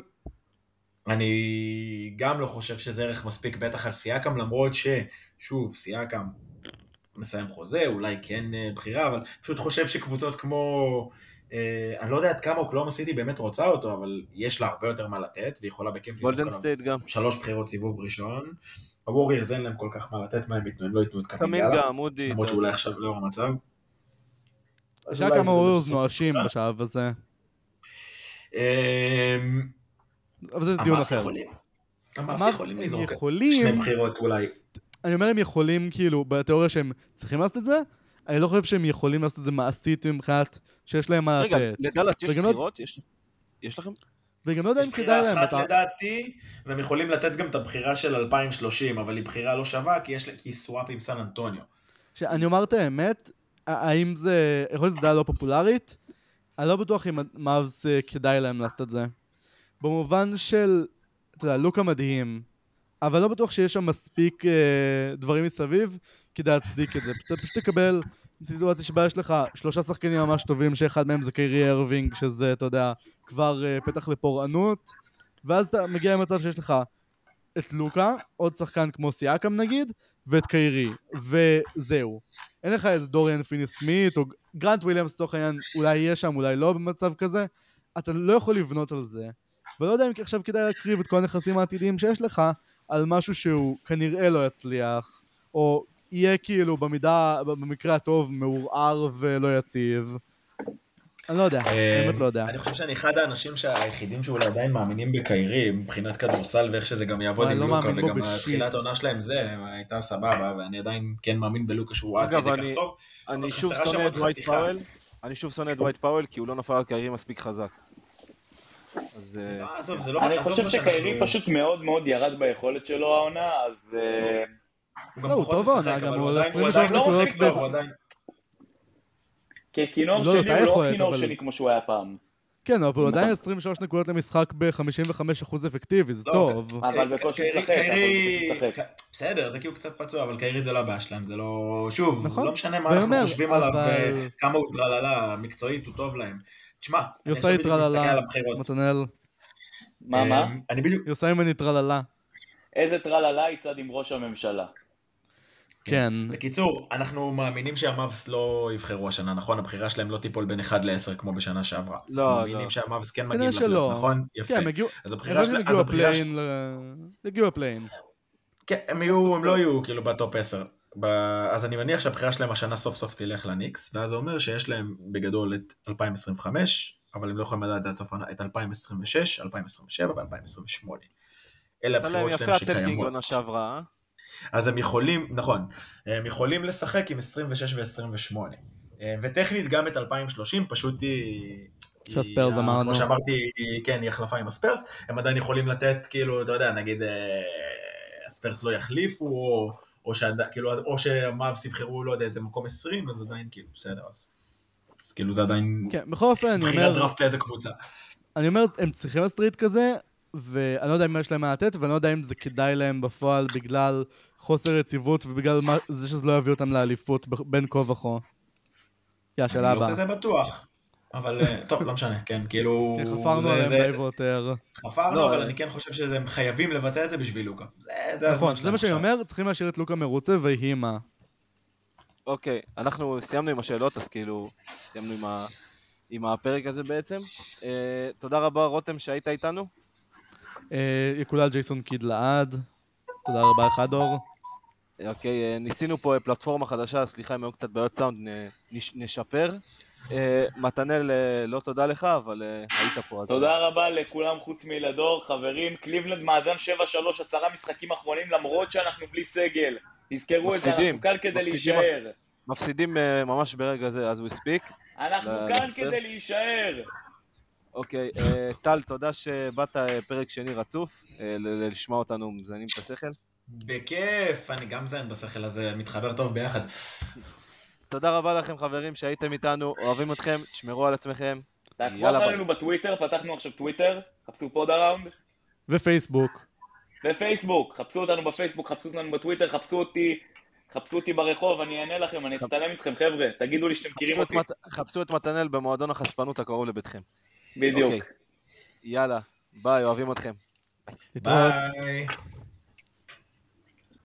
אני גם לא חושב שזה ערך מספיק בטח על סיאקם, למרות ששוב, סיאקם מסיים חוזה, אולי כן אה, בחירה, אבל פשוט חושב שקבוצות כמו, אה, אני לא יודע עד כמה אוקלהומה סיטי באמת רוצה אותו, אבל יש לה הרבה יותר מה לתת, והיא יכולה בכיף גולדן סטייט גם. שלוש בחירות סיבוב ראשון. הוורירס אין להם כל כך מה לתת, מה הם ייתנו, הם לא ייתנו את קמינגה. למרות שאולי. עכשיו לאור המצב. שהיה זה כמה ווריורס בסוף. נואשים בשלב הזה. אמ, אבל זה דיון אחר. המאפס יכולים לזרוק שני בחירות אולי. אני אומר הם יכולים, כאילו, בתיאוריה שהם צריכים לעשות את זה, אני לא חושב שהם יכולים לעשות את זה מעשית מבחינת שיש להם מה רגע, לתת. לדאלאס יש וגם לא- בחירות? יש- יש לכם? וגם לא יודע יש אם כדאי בחירה להם. אחת אתה- לדעתי, והם יכולים לתת גם את הבחירה של 2030, אבל היא בחירה לא שווה, כי יש לה- כי היא סוואפ עם סן אנטוניו. שאני אומר את האמת, האם זה, יכול להיות שזו דעה לא פופולרית, אני לא בטוח אם מאבס אה, כדאי להם לעשות את זה. במובן של, אתה יודע, לוקה מדהים, אבל לא בטוח שיש שם מספיק אה, דברים מסביב כדי להצדיק את זה. אתה פשוט תקבל סיטואציה שבה יש לך שלושה שחקנים ממש טובים, שאחד מהם זה קיירי ארווינג, שזה, אתה יודע, כבר אה, פתח לפורענות, ואז אתה מגיע למצב שיש לך את לוקה, עוד שחקן כמו סיאקם נגיד, ואת קיירי, וזהו. אין לך איזה דוריאן פיני סמית, או גרנט וויליאמס לצורך העניין, אולי יהיה שם, אולי לא במצב כזה. אתה לא יכול לבנות על זה. ולא יודע אם עכשיו כדאי להקריב את כל הנכסים העתידיים שיש לך על משהו שהוא כנראה לא יצליח, או יהיה כאילו במידה, במקרה הטוב, מעורער ולא יציב. אני לא יודע, אה, באמת לא יודע. אני חושב שאני אחד האנשים היחידים שאולי עדיין מאמינים בקיירי, מבחינת כדורסל ואיך שזה גם יעבוד עם לא לוקה, וגם. תחילת העונה שלהם זה, הייתה סבבה, ואני עדיין כן מאמין בלוקה שהוא עד כדי אני- כך טוב. אני שוב שונא את ווייט חתיכה. פאוול, אני שוב שונא את ווייט פאוול כי הוא לא נפל על קיירי מספיק חזק. אז אה, לא, עזוב, זה לא... אני חושב שקיירי פשוט מאוד מאוד ירד ביכולת שלו העונה, אז... אה, לא, הוא טוב העונה, גם הוא עדיין- הוא 23 עדיין לא מספיק טוב, הוא עדיין... ככינור לא, שני אותה הוא לא כינור שני כמו שהוא היה פעם. כן, אבל הוא עדיין 23 נקודות למשחק ב-55% אפקטיבי, זה לא, טוב. אבל בקושי קיירי- משחק, אבל בקושי משחק. בסדר, זה כי הוא קצת פצוע, אבל קיירי זה לא הבעיה שלהם, זה לא... שוב, נכון. לא משנה מה אנחנו חושבים עליו, וכמה הוא טרללה, מקצועית הוא טוב להם. תשמע, אני עכשיו בדיוק מסתכל על הבחירות. מתנאל. מה, מה? אמ, אני בדיוק... יוסי ממני טרללה. איזה טרללה יצעד עם ראש הממשלה. כן. בקיצור, אנחנו מאמינים שהמאבס לא יבחרו השנה, נכון? הבחירה שלהם לא תיפול בין 1 ל-10 כמו בשנה שעברה. לא, אנחנו לא. מאמינים שהמאבס כן מגיעים לפלייאוף. נכון? יפה. כן, הגיעו... אז הבחירה לא של... הגיעו אז הבחירה של... ה play-in, הגיעו ה play-in. כן, הם יהיו, הם לא יהיו כאילו ב top 10. ב... אז אני מניח שהבחירה שלהם השנה סוף סוף תלך לניקס, ואז זה אומר שיש להם בגדול את 2025, אבל הם לא יכולים לדעת את זה עד סוף העונה, את 2026, 2027 ו-2028. אלה יצא להם הבחירות יפה שלהם הטלקינג שקיימות. עונה שעברה, אה? אז הם יכולים, נכון, הם יכולים לשחק עם 26 ו-28. וטכנית גם את 2030, פשוט היא... שהספיירס היא- אמרנו. כמו שאמרתי, היא- כן, היא החלפה עם הספיירס. הם עדיין יכולים לתת, כאילו, אתה יודע, נגיד, אה, הספיירס לא יחליפו, או, או, שעד, כאילו, או שהמאבס יבחרו, לא יודע, איזה מקום 20, אז עדיין, כאילו, בסדר, אז... אז כאילו זה עדיין כן, בכל אופן, אני בחירת אומר, דראפט לאיזה קבוצה. אני אומר, הם צריכים הסטריט כזה, ואני לא יודע אם יש להם מה לתת, ואני לא יודע אם זה כדאי להם בפועל בגלל חוסר יציבות ובגלל מה- זה שזה לא יביא אותם לאליפות בין כה וכה. יא, שאלה אני לא הבאה. כזה בטוח. אבל אה, טוב, לא משנה, כן, כאילו... כן, חפרנו זה- עליהם זה- די ויותר. חפרנו, לא, אבל אני כן חושב שהם חייבים לבצע את זה בשביל לוקה. זה זה הזמן נכון, זה מה שאני. אומר, צריכים להשאיר את לוקה מרוצה ויהי מה. אוקיי, אנחנו סיימנו עם השאלות, אז כאילו, סיימנו עם, ה... עם הפרק הזה בעצם. אה, תודה רבה, רותם, שהיית איתנו. אה, יקולל ג'ייסון קיד לעד. תודה רבה לך, דור. אוקיי, אה, ניסינו פה פלטפורמה חדשה, סליחה אם היו קצת בעיות סאונד, נ- נש- נשפר. אה, מתנאל, אה, לא תודה לך, אבל אה, היית פה. אז- תודה רבה לכולם חוץ מלדור, חברים. קליבלנד מאזן 7-3, עשרה משחקים אחרונים, למרות שאנחנו בלי סגל. תזכרו את זה, מפסידים. אנחנו כאן כדי מפסידים. להישאר. מפסידים ממש ברגע זה, as we speak. אנחנו ל- כאן. כדי להישאר. אוקיי, טל, תודה שבאת פרק שני רצוף, לשמוע אותנו מזיינים את השכל. בכיף, אני גם זין בשכל הזה, מתחבר טוב ביחד. תודה רבה לכם, חברים, שהייתם איתנו, אוהבים אתכם, תשמרו על עצמכם. תעקבו יאללה, אחרינו בטוויטר, פתחנו עכשיו טוויטר, חפשו פוד אראונד. ופייסבוק. בפייסבוק, חפשו אותנו בפייסבוק, חפשו אותנו בטוויטר, חפשו אותי, חפשו אותי ברחוב, אני אענה לכם, אני אצטלם איתכם, חבר'ה, תגידו לי שאתם מכירים אותי. מת- חפשו את מתנאל במועדון החשפנות הקרוב לביתכם. בדיוק. אוקיי. יאללה, ביי, אוהבים אתכם. ביי.